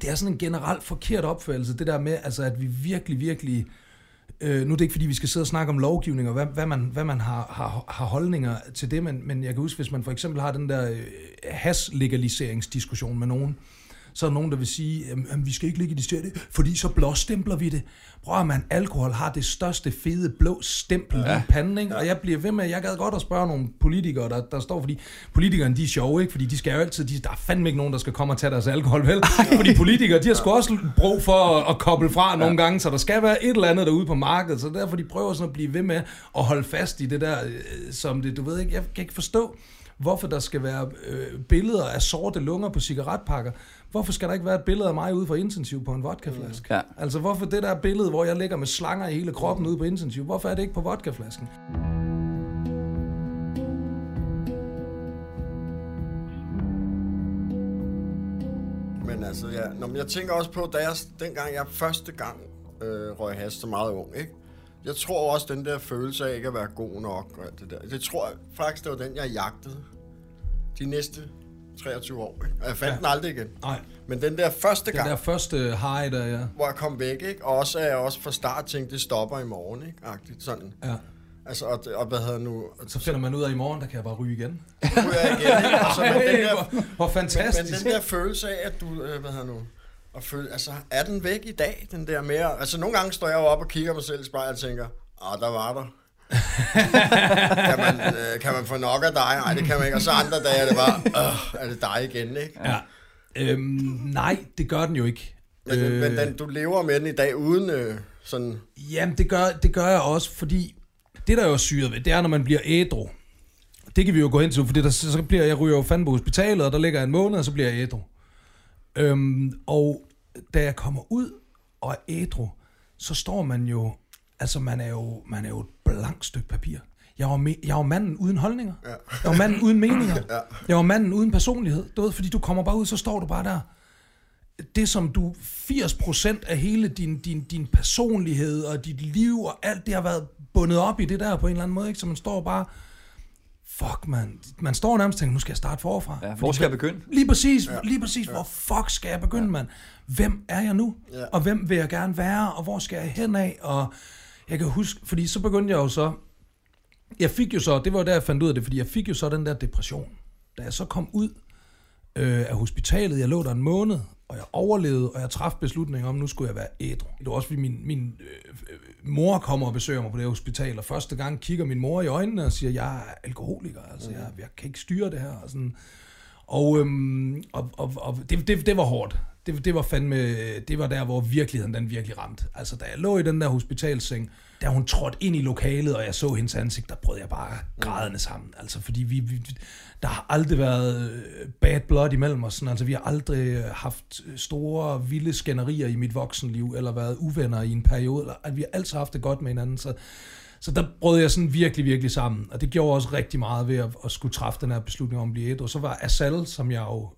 Speaker 1: det er sådan en generelt forkert opfattelse, det der med, altså, at vi virkelig, virkelig... Øh, nu er det ikke, fordi vi skal sidde og snakke om lovgivning, og hvad, hvad man, hvad man har, har, har holdninger til det, men, men jeg kan huske, hvis man for eksempel har den der øh, has-legaliseringsdiskussion med nogen, så er der nogen, der vil sige, at vi skal ikke legalisere det, fordi så blåstempler vi det. Prøv at man, alkohol har det største fede blå stempel ja. i panden, ikke? og jeg bliver ved med, jeg gad godt at spørge nogle politikere, der, der står, fordi politikerne de er sjove, ikke? fordi de skal jo altid, de, der er fandme ikke nogen, der skal komme og tage deres alkohol, vel? Fordi politikere, de har sgu også brug for at, at koble fra nogle gange, så der skal være et eller andet derude på markedet, så derfor de prøver sådan at blive ved med at holde fast i det der, øh, som det, du ved ikke, jeg kan ikke forstå, hvorfor der skal være øh, billeder af sorte lunger på cigaretpakker. Hvorfor skal der ikke være et billede af mig ude for intensiv på en vodkaflaske?
Speaker 3: Ja.
Speaker 1: Altså hvorfor det der billede, hvor jeg ligger med slanger i hele kroppen ude på intensiv, hvorfor er det ikke på vodkaflasken?
Speaker 2: Men altså, ja. Nå, men jeg tænker også på, da jeg, dengang jeg første gang øh, røg has så meget ung, ikke? Jeg tror også, den der følelse af ikke at være god nok og alt det der, det tror jeg faktisk, det var den, jeg jagtede de næste 23 år. Ikke? Og jeg fandt
Speaker 1: Ja.
Speaker 2: den aldrig igen.
Speaker 1: Nej,
Speaker 2: Men den der første
Speaker 1: den
Speaker 2: gang,
Speaker 1: der første high der, ja.
Speaker 2: hvor jeg kom væk, ikke? Og også at jeg også fra start tænkte, det stopper i morgen, ikke? Agtigt, sådan.
Speaker 1: ja.
Speaker 2: Altså, og, og hvad hedder nu?
Speaker 1: Så finder man ud af, i morgen, der kan jeg bare ryge igen.
Speaker 2: Er jeg igen, ikke? Og så, men den der,
Speaker 1: hvor, hvor fantastisk.
Speaker 2: Men, men den der følelse af, at du, øh, hvad hedder nu, og føle, altså, er den væk i dag, den der mere? Altså, nogle gange står jeg jo op og kigger mig selv i spejlet og tænker, ah, der var der. kan, man, øh, kan man få nok af dig? Nej, det kan man ikke. Og så andre dage er det bare, øh, er det dig igen, ikke?
Speaker 1: Ja. Øhm, nej, det gør den jo ikke.
Speaker 2: Men, øh, men den, du lever med den i dag uden øh, sådan...
Speaker 1: Jamen, det gør, det gør jeg også, fordi det, der er jo syret ved, det er, når man bliver ædru. Det kan vi jo gå ind til, fordi der, så bliver jeg ryger jo fandme på hospitalet, og der ligger en måned, og så bliver jeg ædru. Øhm, og da jeg kommer ud og er ædru, så står man jo, altså man er jo, man er jo et blankt stykke papir. Jeg var, me- jeg var manden uden holdninger.
Speaker 2: Ja.
Speaker 1: Jeg var manden uden meninger.
Speaker 2: Ja.
Speaker 1: Jeg var manden uden personlighed. Du ved, fordi du kommer bare ud, så står du bare der. Det som du, 80% af hele din, din, din personlighed og dit liv og alt det har været bundet op i det der på en eller anden måde, ikke? Så man står bare, fuck man, man står nærmest og tænker, nu skal jeg starte forfra.
Speaker 3: Ja, hvor skal jeg begynde?
Speaker 1: Lige præcis, ja. lige præcis. Hvor fuck skal jeg begynde, ja. mand? Hvem er jeg nu?
Speaker 2: Ja.
Speaker 1: Og hvem vil jeg gerne være? Og hvor skal jeg hen af? Og jeg kan huske, fordi så begyndte jeg jo så, jeg fik jo så, det var jo der, jeg fandt ud af det, fordi jeg fik jo så den der depression. Da jeg så kom ud øh, af hospitalet, jeg lå der en måned, og jeg overlevede, og jeg træffede beslutningen om, nu skulle jeg være ædru. Det var også, fordi min, min øh, mor kommer og besøger mig på det hospital, og første gang kigger min mor i øjnene og siger, jeg er alkoholiker, altså jeg, jeg kan ikke styre det her. Og, sådan. og, øhm, og, og, og det, det, det var hårdt. Det, det var fandme, det var der, hvor virkeligheden den virkelig ramte. Altså, da jeg lå i den der hospitalseng, da hun trådte ind i lokalet, og jeg så hendes ansigt, der brød jeg bare grædende sammen. Altså, fordi vi, vi, der har aldrig været øh, bad blood imellem os. Sådan. Altså, vi har aldrig øh, haft øh, store, vilde skænderier i mit voksenliv, eller været uvenner i en periode. Eller, at vi har altid haft det godt med hinanden. Så, så der brød jeg sådan virkelig, virkelig sammen. Og det gjorde også rigtig meget ved at, at skulle træffe den her beslutning om at blive et. Og så var Asal, som jeg jo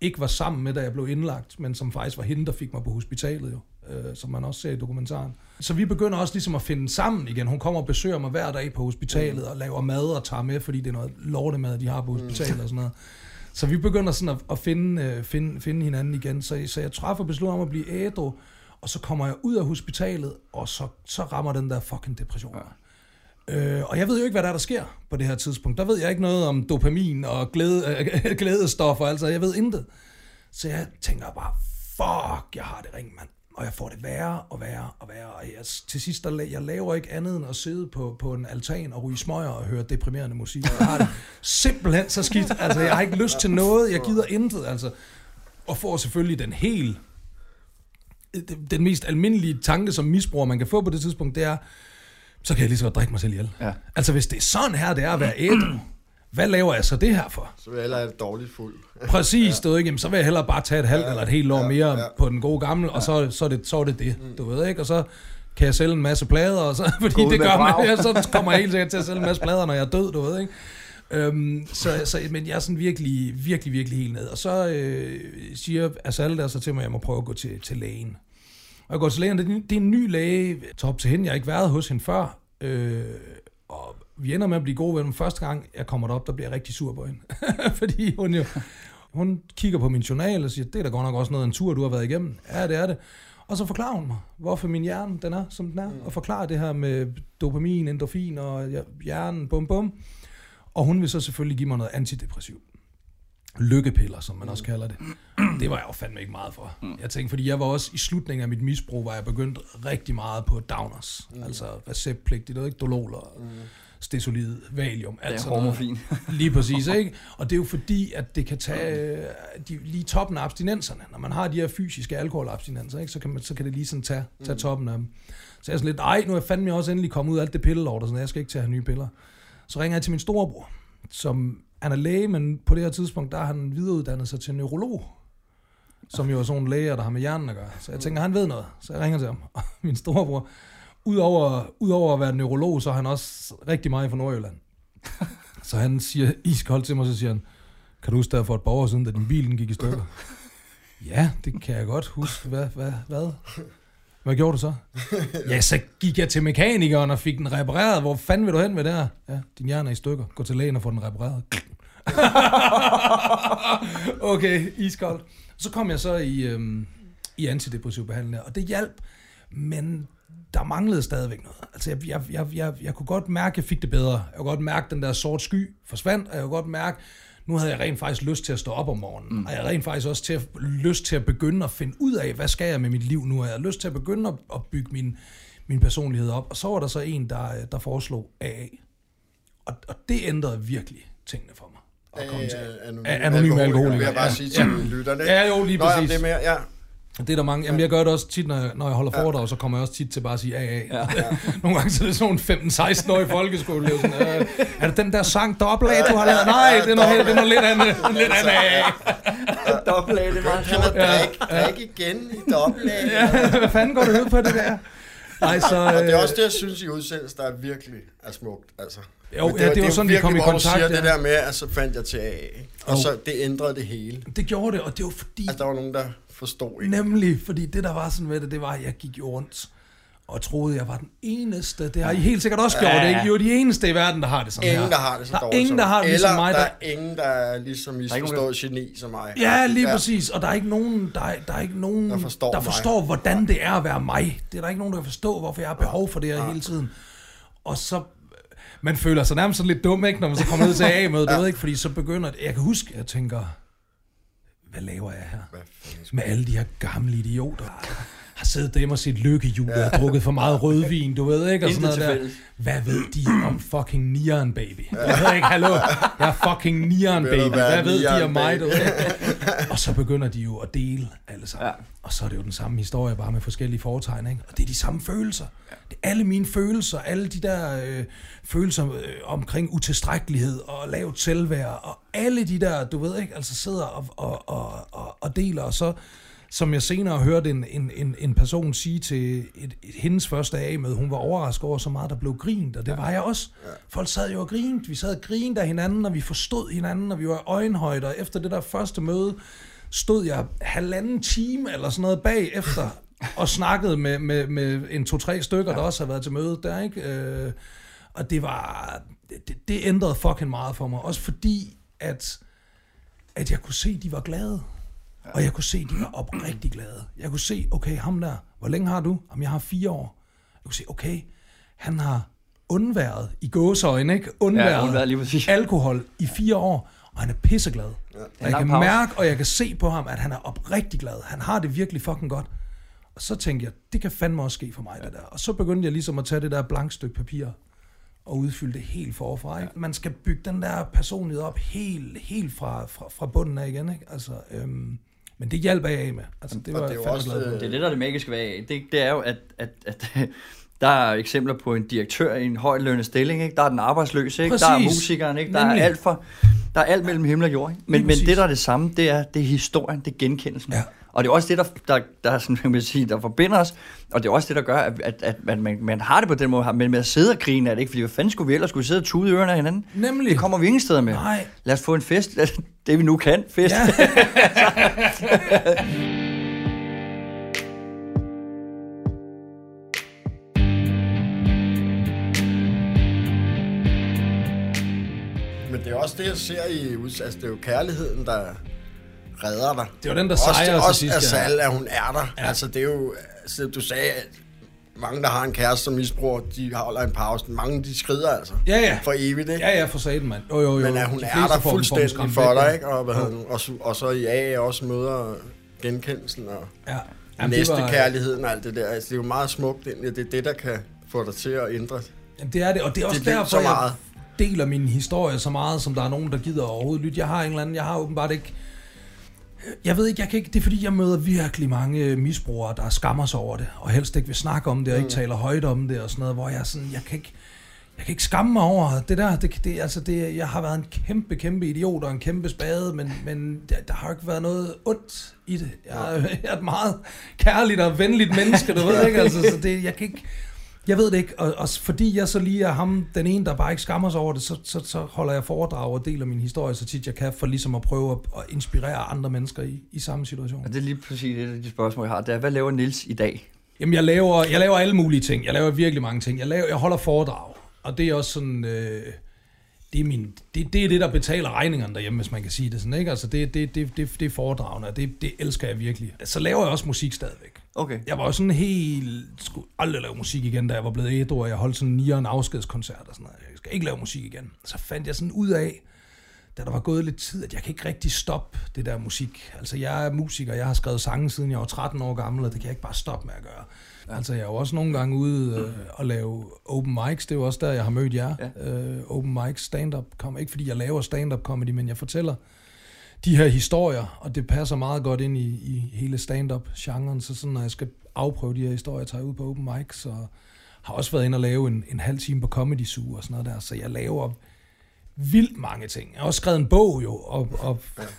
Speaker 1: ikke var sammen med, da jeg blev indlagt, men som faktisk var hende, der fik mig på hospitalet jo, øh, som man også ser i dokumentaren. Så vi begynder også ligesom at finde sammen igen. Hun kommer og besøger mig hver dag på hospitalet og laver mad og tager med, fordi det er noget lortemad, de har på hospitalet og sådan noget. Så vi begynder sådan at, at finde, øh, finde, finde hinanden igen. Så, så jeg træffer beslutningen om at blive ædru, og så kommer jeg ud af hospitalet, og så, så rammer den der fucking depression. Ja. Øh, og jeg ved jo ikke, hvad der er, der sker på det her tidspunkt. Der ved jeg ikke noget om dopamin og glæde, øh, glædestoffer, altså jeg ved intet. Så jeg tænker bare, fuck, jeg har det ring, mand. Og jeg får det værre og værre og værre. Og jeg, til sidst, der, jeg laver ikke andet end at sidde på, på en altan og ryge smøger og høre deprimerende musik. Jeg har det simpelthen så skidt. Altså, jeg har ikke lyst til noget. Jeg gider intet, altså. Og får selvfølgelig den helt... Den mest almindelige tanke, som misbruger man kan få på det tidspunkt, det er, så kan jeg lige så godt drikke mig selv ihjel.
Speaker 3: Ja.
Speaker 1: Altså, hvis det er sådan her, det er at være ædru, hvad laver jeg så det her for?
Speaker 2: Så vil jeg hellere have det dårligt fuld.
Speaker 1: Præcis, ja. du ved ikke, så vil jeg hellere bare tage et halvt ja, eller et helt år
Speaker 2: ja,
Speaker 1: mere
Speaker 2: ja.
Speaker 1: på den gode gamle, og så, så, er det, så er det det, du ved ikke, og så kan jeg sælge en masse plader, og så, fordi
Speaker 3: Gå
Speaker 1: det gør man, ja, så kommer jeg helt sikkert til at sælge en masse plader, når jeg er død, du ved ikke. Øhm, så, så, men jeg er sådan virkelig, virkelig, virkelig helt ned. Og så øh, siger Asal der så til mig, at jeg må prøve at gå til, til lægen. Og jeg går til lægen, det er, en- det er en ny læge, tager op til hende, jeg har ikke været hos hende før, øh, og vi ender med at blive gode venner. Men første gang, jeg kommer derop, der bliver jeg rigtig sur på hende. Fordi hun jo, hun kigger på min journal og siger, det er da godt nok også noget af en tur, du har været igennem. Ja, det er det. Og så forklarer hun mig, hvorfor min hjerne den er, som den er. Og forklarer det her med dopamin, endorfin og hjernen, bum bum. Og hun vil så selvfølgelig give mig noget antidepressiv. Lykkepiller, som man også kalder det. Det var jeg jo fandme ikke meget for. Jeg tænkte, fordi jeg var også i slutningen af mit misbrug, var jeg begyndt rigtig meget på downers. Altså receptpligtigt, er ikke dololer, stesolid, valium, alt
Speaker 3: Det er
Speaker 1: sådan noget. Lige præcis, ikke? Og det er jo fordi, at det kan tage øh, de, lige toppen af abstinenserne. Når man har de her fysiske alkoholabstinenser, ikke? Så, kan man, så kan det lige sådan tage, tage toppen af dem. Så jeg er sådan lidt, ej, nu er jeg fandme også endelig kommet ud af alt det pillelort, og sådan, jeg skal ikke til at have nye piller. Så ringer jeg til min storebror, som han er læge, men på det her tidspunkt, der har han videreuddannet sig til neurolog, som jo er sådan en læger, der har med hjernen at gøre. Så jeg tænker, han ved noget, så jeg ringer til ham. Og min storebror, udover, udover at være neurolog, så er han også rigtig meget fra Nordjylland. Så han siger iskoldt til mig, så siger han, kan du huske der for et par år siden, da din bil den gik i stykker? ja, det kan jeg godt huske. Hvad? Hvad? hvad? Hvad gjorde du så? ja, så gik jeg til mekanikeren og fik den repareret. Hvor fanden vil du hen med det her? Ja, din hjerne er i stykker. Gå til lægen og få den repareret. okay, iskoldt. Så kom jeg så i, øhm, i antidepressiv behandling, og det hjalp. Men der manglede stadigvæk noget. Altså, jeg, jeg, jeg, jeg, jeg kunne godt mærke, at jeg fik det bedre. Jeg kunne godt mærke, at den der sort sky forsvandt, og jeg kunne godt mærke, nu havde jeg rent faktisk lyst til at stå op om morgenen. Mm. Og jeg havde rent faktisk også til at, lyst til at begynde at finde ud af, hvad skal jeg med mit liv nu? Jeg havde lyst til at begynde at, at bygge min, min personlighed op. Og så var der så en, der, der foreslog AA. Og, og det ændrede virkelig tingene for mig. At komme til.
Speaker 2: Anonym,
Speaker 1: Anonym alkoholiker.
Speaker 2: Vil jeg bare
Speaker 1: Ja.
Speaker 2: sige til lytterne. ikke?
Speaker 1: Ja, jo, lige
Speaker 2: Nå, jamen,
Speaker 1: præcis.
Speaker 2: det er mere, ja.
Speaker 1: Det er der mange. Jamen, jeg gør det også tit, når jeg, når jeg holder foredrag, så kommer jeg også tit til bare at sige AA. Ja. Nogle gange så er det sådan nogle 15-16-årige folkeskole. Sådan, øh, er det den der sang dobbelt du har lavet? Nej, det er noget, det er noget lidt andet. Lidt andet AA.
Speaker 3: Dobbelt det meget
Speaker 2: Kan man drikke, drikke igen i dobbelt?
Speaker 1: Ja, hvad fanden går det ud på det der? Nej, så...
Speaker 2: Og det er
Speaker 1: øh,
Speaker 2: også det, jeg synes i udsendelsen, der er virkelig er smukt. Altså.
Speaker 1: Jo,
Speaker 2: Men
Speaker 1: ja, det var
Speaker 2: jo
Speaker 1: sådan, vi kom i kontakt,
Speaker 2: siger
Speaker 1: ja.
Speaker 2: det der med, at så fandt jeg til AA. Og
Speaker 1: Jo.
Speaker 2: så det ændrede det hele.
Speaker 1: Det gjorde det, og det var fordi...
Speaker 2: Altså, der var nogen, der forstod ikke.
Speaker 1: Nemlig, fordi det der var sådan med det, det var, at jeg gik jo rundt og troede, jeg var den eneste. Det har I helt sikkert også gjort,
Speaker 3: Ja, ja.
Speaker 1: ikke? I er de eneste i verden, der har det sådan
Speaker 2: Ingen,
Speaker 1: her.
Speaker 2: der har det så
Speaker 1: der er
Speaker 2: dårligt
Speaker 1: ingen, der har det ligesom
Speaker 2: Eller
Speaker 1: mig.
Speaker 2: der
Speaker 1: Der...
Speaker 2: er ingen, der er ligesom misforstået geni som mig.
Speaker 1: Ja, lige ja. præcis. Og der er ikke nogen, der er, der er ikke nogen,
Speaker 2: Der forstår
Speaker 1: der
Speaker 2: mig.
Speaker 1: forstår hvordan det er at være mig. Det er der ikke nogen, der kan forstå, hvorfor jeg har behov for det her hele tiden. Og så man føler sig nærmest sådan lidt dum, ikke, når man så kommer ned til A-mødet, ja. ved ikke, fordi så begynder det, jeg kan huske, jeg tænker, hvad laver jeg her? Med alle de her gamle idioter, har siddet derhjemme og set lykkehjul, og har drukket for meget rødvin, du ved ikke, og sådan noget der. Hvad ved de om fucking Nieren, baby? Du ved ikke, hallo, jeg er fucking Nieren, baby. Hvad ved de om mig, du ved? Og så begynder de jo at dele alle sammen.
Speaker 3: Ja.
Speaker 1: Ja. Og så er det jo den samme historie, bare med forskellige foretegn, ikke? Og det er de samme følelser. Det er alle mine følelser, alle de der øh, følelser øh, omkring utilstrækkelighed og lavt selvværd, og alle de der, du ved ikke, altså sidder og, og, og, og, og deler, og så som jeg senere hørte en, en, en, en person sige til et, et, hendes første A-møde, hun var overrasket over så meget, der blev grint, og det ja. var jeg også. Ja. Folk sad jo og grinte, vi sad og grinte af hinanden, og vi forstod hinanden, og vi var øjenhøjde, og efter det der første møde, stod jeg halvanden time eller sådan noget bagefter, og snakkede med, med, med en to-tre stykker, ja. der også har været til møde der, ikke? Øh, og det var, det, det ændrede fucking meget for mig, også fordi, at, at jeg kunne se, at de var glade. Og jeg kunne se, at de var oprigtig glade. Jeg kunne se, okay, ham der, hvor længe har du? Jamen, jeg har fire år. Jeg kunne se, okay, han har undværet, i gåseøjne, ikke? Undværet,
Speaker 3: Ja, undværet, lige
Speaker 1: alkohol i fire år, og han er pisseglad. Ja. Og jeg kan
Speaker 3: pause.
Speaker 1: mærke, og jeg kan se på ham, at han er oprigtig glad. Han har det virkelig fucking godt. Og så tænkte jeg, det kan fandme også ske for mig, ja. det der. Og så begyndte jeg ligesom at tage det der blank stykke papir, og udfylde det helt forfra. Ikke? Man skal bygge den der personlighed op helt, helt fra, fra, fra bunden af igen. Ikke? Altså, øhm, men det hjalp jeg af med. Altså, det
Speaker 2: Og
Speaker 1: var
Speaker 2: det er jo også,
Speaker 1: glad
Speaker 2: øh,
Speaker 3: Det er det, der er det magiske ved. Det, det er jo, at, at, at der er eksempler på en direktør i en højt lønnet stilling, ikke? der er den arbejdsløse, ikke? der er musikeren, ikke? der
Speaker 1: Nemlig.
Speaker 3: er alt for, der er alt mellem himmel og jord. Ikke? Men, men det, der er det samme, det er, det er historien, det er genkendelsen.
Speaker 1: Ja.
Speaker 3: Og det er også det, der, der, der, er sådan, man sige, der forbinder os, og det er også det, der gør, at, at, at man, man, man har det på den måde, men med at sidde og grine af det, ikke? fordi hvad fanden skulle vi ellers skulle sidde og tude i ørerne af hinanden?
Speaker 1: Nemlig.
Speaker 3: Det kommer vi ingen steder med.
Speaker 1: Nej.
Speaker 3: Lad os få en fest, det vi nu kan, fest.
Speaker 1: Ja.
Speaker 2: Men det er også det, jeg ser i Altså, det er jo kærligheden, der redder dig.
Speaker 1: Det var den, der
Speaker 2: også,
Speaker 1: sejrer til
Speaker 2: også
Speaker 1: sidst,
Speaker 2: af
Speaker 1: ja.
Speaker 2: Sal, at hun er der. Ja. Altså, det er jo... Altså, du sagde, at mange, der har en kæreste som misbruger, de holder en pause. Mange, de skrider altså.
Speaker 1: Ja, ja.
Speaker 2: For evigt, ikke?
Speaker 1: Ja, ja, for satan, mand. Jo, jo, jo.
Speaker 2: Men at hun
Speaker 1: De
Speaker 2: er der fuldstændig for
Speaker 1: væk,
Speaker 2: dig,
Speaker 1: ja.
Speaker 2: ikke? Og, hvad hedder det, og, så- og så i AA også møder genkendelsen og
Speaker 1: Ja.
Speaker 2: Jamen, næste
Speaker 1: var-
Speaker 2: kærligheden og alt det der. Altså, det er jo meget smukt. egentlig. Det er det, der kan få dig til at ændre.
Speaker 1: Jamen, det er det, og det er også
Speaker 2: Det er
Speaker 1: derfor,
Speaker 2: så meget.
Speaker 1: jeg deler min historie så meget, som der er nogen, der gider overhovedet lytte. Jeg har en eller anden, jeg har åbenbart ikke... Jeg ved ikke, jeg kan ikke, det er fordi, jeg møder virkelig mange misbrugere, der skammer sig over det, og helst ikke vil snakke om det, og ikke taler højt om det, og sådan noget, hvor jeg sådan, jeg kan ikke, jeg kan ikke skamme mig over det der. Det, det, altså det, jeg har været en kæmpe, kæmpe idiot og en kæmpe spade, men, men der, der har jo ikke været noget ondt i det. Jeg, er- jeg er et meget kærligt og venligt menneske, du ved ikke? Altså, så det, jeg kan ikke... Jeg ved det ikke, og, og fordi jeg så lige er ham, den ene, der bare ikke skammer sig over det, så, så, så holder jeg foredrag og deler min historie så tit jeg kan, for ligesom at prøve at, at inspirere andre mennesker i, i samme situation.
Speaker 3: Og det er lige præcis et af de spørgsmål, jeg har. Det er, hvad laver Nils i dag?
Speaker 1: Jamen, jeg laver, jeg laver alle mulige ting. Jeg laver virkelig mange ting. Jeg, laver, jeg holder foredrag, og det er også sådan... Øh, det er, min, det, det er det, der betaler regningerne derhjemme, hvis man kan sige det sådan, ikke? Altså, det, det, det, det, det er foredragende, og det, det elsker jeg virkelig. Så laver jeg også musik stadigvæk.
Speaker 3: Okay.
Speaker 1: Jeg var jo sådan helt... Skulle aldrig lave musik igen, da jeg var blevet ædru, og jeg holdt sådan en afskedskoncert og sådan noget. Jeg skal ikke lave musik igen. Så fandt jeg sådan ud af, da der var gået lidt tid, at jeg kan ikke rigtig stoppe det der musik. Altså, jeg er musiker, jeg har skrevet sange, siden jeg var 13 år gammel, og det kan jeg ikke bare stoppe med at gøre. Altså, jeg er jo også nogle gange ude øh, og lave open mics. Det er jo også der, jeg har mødt jer. Ja. Øh, open mics, stand-up comedy. Ikke fordi jeg laver stand-up comedy, men jeg fortæller de her historier, og det passer meget godt ind i, i hele stand-up-genren. Så sådan, når jeg skal afprøve de her historier, tager jeg ud på open mics, og har også været inde og lave en, en halv time på Comedy Zoo og sådan noget der. Så jeg laver vildt mange ting. Jeg har også skrevet en bog jo, og, og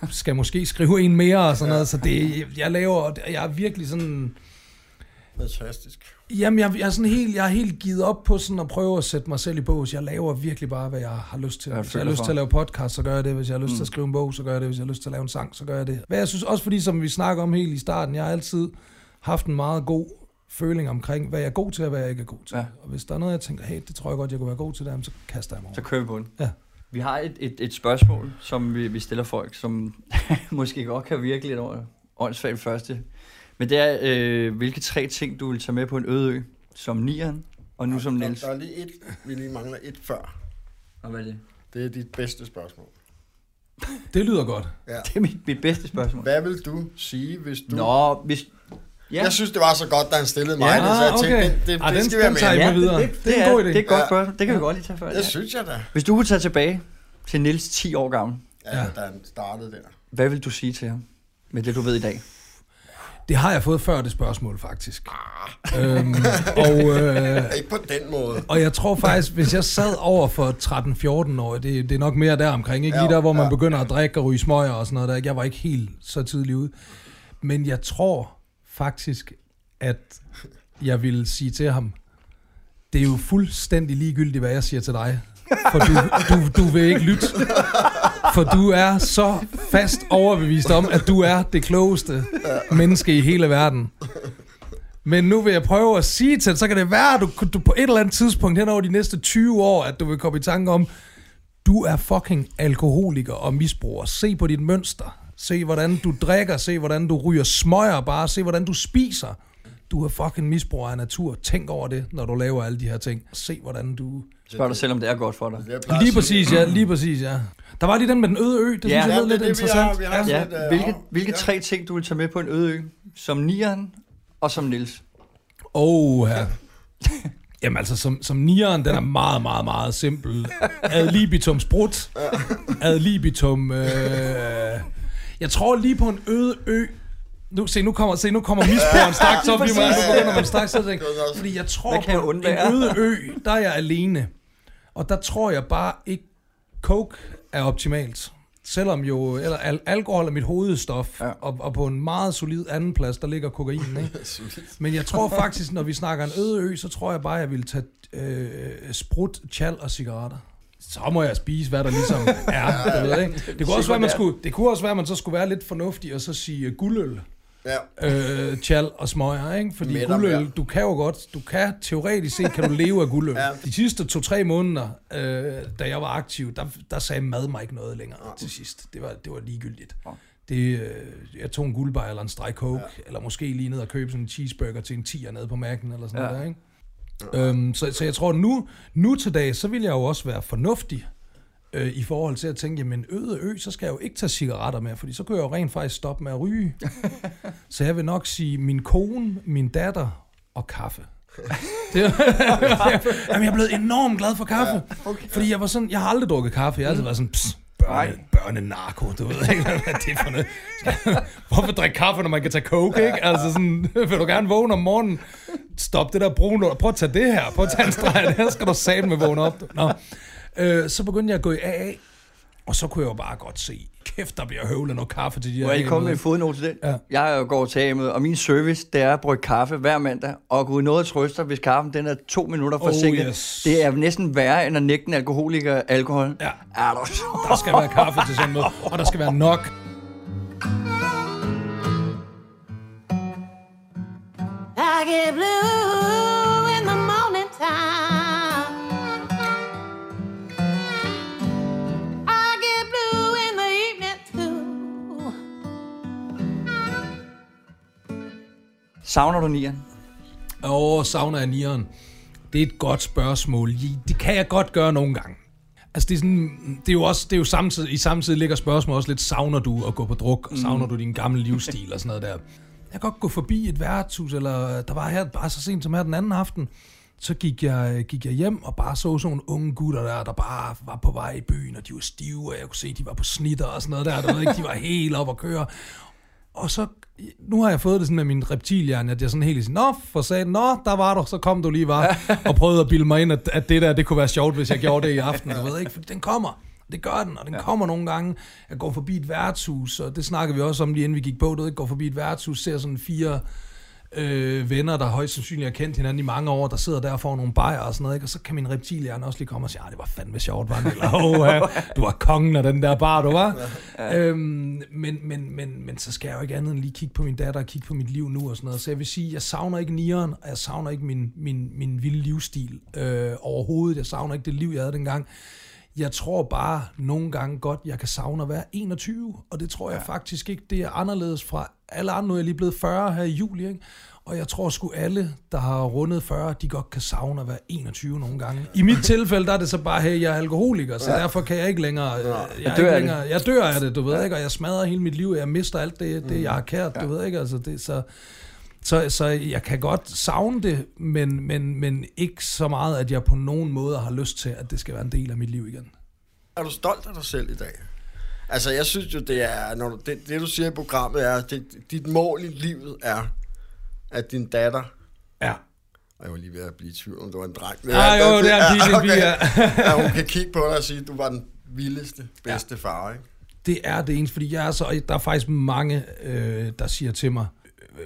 Speaker 1: skal måske skrive en mere og sådan noget. Så det, jeg laver, jeg er virkelig sådan
Speaker 2: Fantastisk.
Speaker 1: Jamen, jeg, jeg, er sådan helt, jeg er helt givet op på sådan at prøve at sætte mig selv i bås. Jeg laver virkelig bare, hvad jeg har lyst til.
Speaker 3: Jeg
Speaker 1: Hvis jeg har lyst
Speaker 3: for.
Speaker 1: til at lave podcast, så gør jeg det. Hvis jeg har lyst
Speaker 3: Mm.
Speaker 1: til at skrive en bog, så gør jeg det. Hvis jeg har lyst til at lave en sang, så gør jeg det. Hvad jeg synes også, fordi som vi snakker om helt i starten, jeg har altid haft en meget god føling omkring, hvad jeg er god til, og hvad jeg ikke er god til.
Speaker 3: Ja.
Speaker 1: Ja. Og hvis der er noget, jeg tænker, hey, det tror jeg godt, jeg kunne være god til, der, så kaster jeg mig over.
Speaker 3: Så kører vi på den.
Speaker 1: Ja.
Speaker 3: Vi har et, et, et spørgsmål, som vi, vi stiller folk, som måske godt kan virke lidt over åndssvagt første. Men det er, øh, hvilke tre ting, du vil tage med på en øde ø, som Nieren, og nu som
Speaker 2: der,
Speaker 3: Niels.
Speaker 2: der er lige et, vi lige mangler et før.
Speaker 3: Og hvad er det?
Speaker 2: Det er dit bedste spørgsmål.
Speaker 1: Det lyder godt.
Speaker 2: Ja.
Speaker 3: Det er mit, mit bedste spørgsmål.
Speaker 2: Hvad vil du sige, hvis du...
Speaker 3: Nå, hvis... Ja,
Speaker 2: Jeg synes, det var så godt, da han stillede mig
Speaker 3: Ja.
Speaker 2: det, så jeg
Speaker 1: Ah,
Speaker 2: tænkte,
Speaker 1: okay.
Speaker 2: det, det,
Speaker 1: Ah,
Speaker 2: det skal være med.
Speaker 3: ja
Speaker 1: videre.
Speaker 3: Det, det,
Speaker 1: Det er en god idé.
Speaker 3: det er et godt
Speaker 2: Ja.
Speaker 3: spørgsmål. Det kan vi godt lige tage før.
Speaker 2: Det
Speaker 3: Ja.
Speaker 2: synes jeg da.
Speaker 3: Hvis du kunne tage tilbage til Niels 10 år gammel,
Speaker 2: Ja,
Speaker 1: Ja.
Speaker 2: da han startede der.
Speaker 3: hvad vil du sige til ham? Med det, du ved i dag.
Speaker 1: Det har jeg fået før det spørgsmål, faktisk. øhm, og, øh,
Speaker 2: Ikke på den måde.
Speaker 1: Og jeg tror faktisk, hvis jeg sad over for 13-14 år, det, det er nok mere der omkring, ikke? Lige
Speaker 2: Ja,
Speaker 1: der, hvor man
Speaker 2: ja.
Speaker 1: begynder at drikke og ryge smøger og sådan noget der. ikke? Jeg var ikke helt så tidlig ude. Men jeg tror faktisk, at jeg ville sige til ham, det er jo fuldstændig ligegyldigt, hvad jeg siger til dig. For du, du, du vil ikke lytte. For du er så fast overbevist om, at du er det klogeste menneske i hele verden. Men nu vil jeg prøve at sige til dig, så kan det være, at du, du på et eller andet tidspunkt hen over de næste 20 år, at du vil komme i tanke om, du er fucking alkoholiker og misbruger. Se på dit mønster. Se, hvordan du drikker. Se, hvordan du ryger smøger bare. Se, hvordan du spiser. Du er fucking misbruger af natur. Tænk over det, når du laver alle de her ting. Se, hvordan du...
Speaker 3: Spørg dig selv, om det er godt for dig.
Speaker 1: Lige præcis, ja. Lige præcis, ja. Der var lige den med den øde ø. Det synes
Speaker 3: Ja.
Speaker 1: jeg
Speaker 2: Ja, det
Speaker 1: lidt
Speaker 2: det, vi
Speaker 1: interessant.
Speaker 2: har- vi har
Speaker 1: Ja.
Speaker 2: lidt, øh,
Speaker 3: hvilke, hvilke
Speaker 2: ja.
Speaker 3: tre ting, du vil tage med på en øde ø, som Nieren og som Nils?
Speaker 1: Oh, ja. Jamen altså, som, som nieren, den er meget, meget, meget simpel. Ad libitum sprut. Ad libitum... Øh, jeg tror lige på en øde ø. Nu, se, nu kommer, se, nu kommer misbrugeren straks op i mig. Nu begynder man straks at tænke. Fordi jeg tror
Speaker 3: jeg
Speaker 1: på en øde ø, der er jeg alene. Og der tror jeg bare ikke, coke er optimalt. Selvom jo, eller al- alkohol er mit hovedstof,
Speaker 3: Ja.
Speaker 1: ja. og, og på en meget solid anden plads, der ligger kokain, ikke? Men jeg tror faktisk, når vi snakker en øde ø, så tror jeg bare, jeg vil tage øh, sprut, chal og cigaretter. Så må jeg spise, hvad der ligesom er. Det, ved ikke? det, kunne også være, man skulle, det kunne også være, at man så skulle være lidt fornuftig og så sige uh, guldøl,
Speaker 2: Ja.
Speaker 1: øh, chal og smøger. Ikke? Fordi
Speaker 2: Mætter
Speaker 1: guldøl,
Speaker 2: mere.
Speaker 1: du kan jo godt, du kan teoretisk set, kan du leve af guldøl.
Speaker 2: Ja.
Speaker 1: De sidste to-tre måneder, øh, da jeg var aktiv, der, der sagde mad mig ikke noget længere til sidst. Det var, det var ligegyldigt.
Speaker 3: Ja.
Speaker 1: Det, øh, jeg tog en guldbar eller en streg coke, ja. eller måske lige ned og købe sådan en cheeseburger til en 10'er nede på Mac'en eller sådan
Speaker 3: Ja.
Speaker 1: ja. noget der, ikke? Øhm, så, så jeg tror, nu, nu til dag, så vil jeg jo også være fornuftig øh, i forhold til at tænke, jamen øde ø, så skal jeg jo ikke tage cigaretter med, fordi så kan jeg jo rent faktisk stoppe med at ryge. så jeg vil nok sige min kone, min datter og kaffe. Det, jamen, jeg er blevet enormt glad for kaffe. Ja, okay. Fordi jeg var sådan, jeg har aldrig drukket kaffe. Jeg har altid været sådan, pss, børne, børne-narko, du ved ikke, hvad det er for noget. Hvorfor drikke kaffe, når man kan tage coke, ikke? Altså sådan, vil du gerne vågne om morgenen? Stop det der lort. prøv at tage det her, prøv at tage en streg, det her skal du sammen med vågne op. Nå. Øh, så begyndte jeg at gå i AA, og så kunne jeg jo bare godt se, kæft, der bliver høvlet noget kaffe til de
Speaker 3: Må
Speaker 1: her
Speaker 3: jeg lige komme med en fodnote til den?
Speaker 1: Ja.
Speaker 3: Jeg går til AM, og min service, det er at brygge kaffe hver mandag, og gå noget trøster, hvis kaffen den er to minutter
Speaker 1: Oh,
Speaker 3: forsinket.
Speaker 1: yes.
Speaker 3: Det er næsten værre, end at nægte en alkoholiker alkohol.
Speaker 1: Ja.
Speaker 3: Er du så?
Speaker 1: Der skal være kaffe til sådan noget, og der skal være nok.
Speaker 4: I get blue in the morning time.
Speaker 3: Savner du nieren?
Speaker 1: Åh, savner jeg nieren? Det er et godt spørgsmål. Det kan jeg godt gøre nogle gange. Altså det er, sådan, det er jo også, det er jo samtidig, i samtidig ligger spørgsmålet også lidt, savner du at gå på druk, og savner du din gamle livsstil og sådan noget der. Jeg kan godt gå forbi et værtshus, eller der var her bare så sent som her den anden aften, så gik jeg, gik jeg hjem og bare så sådan nogle unge gutter der, der bare var på vej i byen, og de var stive, og jeg kunne se, at de var på snitter og sådan noget der, der ved ikke, de var helt op at køre. Og så, nu har jeg fået det sådan med min reptilhjerne, at jeg sådan helt sådan, nå, for sagde, nå, der var du, så kom du lige var, og prøvede at bilde mig ind, at, at det der, det kunne være sjovt, hvis jeg gjorde det i aften, du ved ikke, for den kommer. Det gør den, og den ja. kommer nogle gange. Jeg går forbi et værtshus, og det snakker vi også om lige inden vi gik på, du ved, går forbi et værtshus, ser sådan fire øh, venner, der højst sandsynligt har kendt hinanden i mange år, der sidder der og får nogle bajer og sådan noget, ikke? og så kan min reptilhjerne også lige komme og sige, ah, det var fandme sjovt, var det? Eller, oh, du var kongen af den der bar, du var. Ja. Øhm, men, men, men, men så skal jeg jo ikke andet end lige kigge på min datter og kigge på mit liv nu og sådan noget. Så jeg vil sige, jeg savner ikke nieren, og jeg savner ikke min, min, min vilde livsstil øh, overhovedet. Jeg savner ikke det liv, jeg havde dengang. Jeg tror bare nogle gange godt, jeg kan savne at være 21, og det tror jeg ja. faktisk ikke, det er anderledes fra alle andre. Nu er jeg lige blevet 40 her i juli, ikke? Og jeg tror sgu alle, der har rundet 40, de godt kan savne at være 21 nogle gange. I mit tilfælde, der er det så bare, hey, jeg er alkoholiker, så ja. derfor kan jeg ikke længere... Jeg, jeg, dør, ikke længere, jeg dør af det, du ved ja. ikke, og jeg smadrer hele mit liv, jeg mister alt det, det jeg har kært, ja. du ved ikke, altså det, så... Så, så jeg kan godt savne det, men, men, men ikke så meget, at jeg på nogen måde har lyst til, at det skal være en del af mit liv igen.
Speaker 2: Er du stolt af dig selv i dag? Altså, jeg synes jo, det er, når du, det, det du siger i programmet er, det, dit mål i livet er, at din datter...
Speaker 1: Ja.
Speaker 2: Og jeg var lige ved at blive i tvivl, om det var en dreng.
Speaker 1: Ja, ah, jo, det er en pige, okay.
Speaker 2: ja, hun kan kigge på dig og sige, at du var den vildeste, bedste ja. far, ikke?
Speaker 1: Det er det eneste, fordi jeg er så, der er faktisk mange, øh, der siger til mig,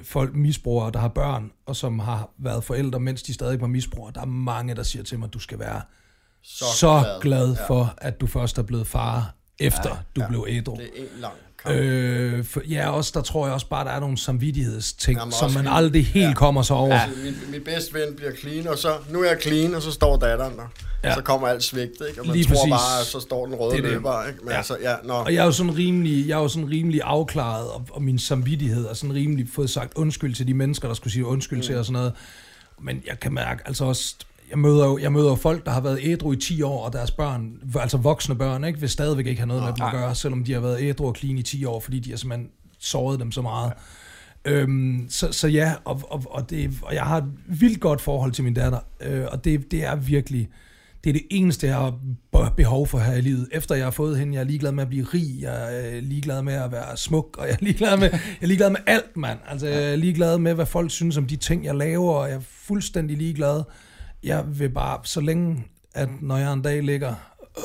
Speaker 1: folk misbrugere, der har børn, og som har været forældre, mens de stadig var misbrugere. Der er mange, der siger til mig, at du skal være så, så glad, glad for, ja. at du først er blevet far, efter ja, du ja. blev ædru.
Speaker 2: Det er en lang
Speaker 1: Øh, for, ja, også, der tror jeg også bare, der er nogle samvittighedsting, Jamen, som man aldrig helt ja. kommer så over. Ja.
Speaker 2: Min, min bedste ven bliver clean, og så, nu er jeg clean, og så står datteren der. Ja. Så kommer alt svigtet, ikke? Og man Lige tror præcis. bare, at så står den røde det løber, ikke? Men ja. altså, ja, nå.
Speaker 1: Og jeg er jo sådan rimelig, jeg er jo sådan rimelig afklaret, og, og min samvittighed er sådan rimelig fået sagt undskyld til de mennesker, der skulle sige undskyld mm. til og sådan noget. Men jeg kan mærke, altså også, jeg møder jo jeg møder folk, der har været ædru i 10 år, og deres børn, altså voksne børn, ikke, vil stadigvæk ikke have noget med dem at gøre, selvom de har været ædru og clean i 10 år, fordi de har simpelthen såret dem så meget. Ja. Øhm, så, så ja, og, og, og, det, og jeg har et vildt godt forhold til min datter, øh, og det, det er virkelig, det er det eneste, jeg har behov for her i livet. Efter jeg har fået hende, jeg er ligeglad med at blive rig, jeg er ligeglad med at være smuk, og jeg er ligeglad med, jeg er ligeglad med alt, mand. Altså, jeg er ligeglad med, hvad folk synes om de ting, jeg laver, og jeg er fuldstændig ligeglad jeg vil bare, så længe, at når jeg en dag ligger, øh,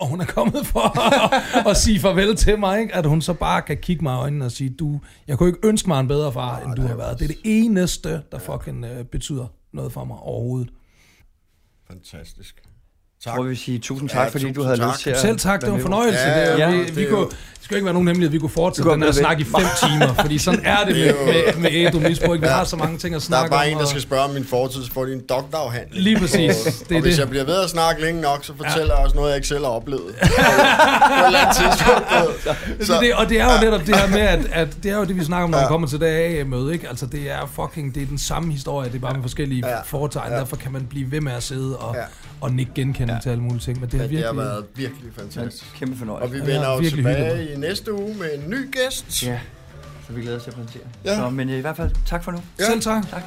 Speaker 1: og hun er kommet for at, at sige farvel til mig, ikke? at hun så bare kan kigge mig i øjnene og sige, du, jeg kunne ikke ønske mig en bedre far, end du har været. Det er det eneste, der fucking uh, betyder noget for mig overhovedet.
Speaker 2: Fantastisk.
Speaker 3: Tak. Tror vi sige tusind tak, ja, fordi du havde tak. lyst til at
Speaker 1: Selv tak, det var en fornøjelse. Ja, det, ja, vi, det vi kunne, det skal ikke være nogen hemmelighed, vi kunne fortsætte den her snak i fem timer, fordi sådan er det med, med, med ædru misbrug. Vi har så mange ting at snakke om.
Speaker 2: Der er bare om, en, der skal spørge om min fortid, så får de en doktorafhandling.
Speaker 1: Lige præcis.
Speaker 2: Det og hvis det. jeg bliver ved at snakke længe nok, så fortæller ja. jeg også noget, jeg ikke selv har oplevet. på et eller andet tidspunkt.
Speaker 1: Så, det, og det er jo netop det her med, at, at det er jo det, vi snakker om, når ja. vi kommer til det AA-møde. Ikke? Altså, det er fucking, det er den samme historie, det er bare med forskellige ja. foretegn. Ja. Derfor kan man blive ved med at sidde og, ja. Og nikke genkendende ja. til alle mulige ting. Men det,
Speaker 2: har
Speaker 1: virkelig,
Speaker 2: det har været virkelig fantastisk.
Speaker 3: Kæmpe fornøjelse.
Speaker 2: Og vi vender jo tilbage i næste uge med en ny gæst.
Speaker 3: Ja, så vi glæder os til at præsentere. Ja. Så, men i hvert fald tak for nu.
Speaker 1: Ja. Selv tak.
Speaker 3: tak.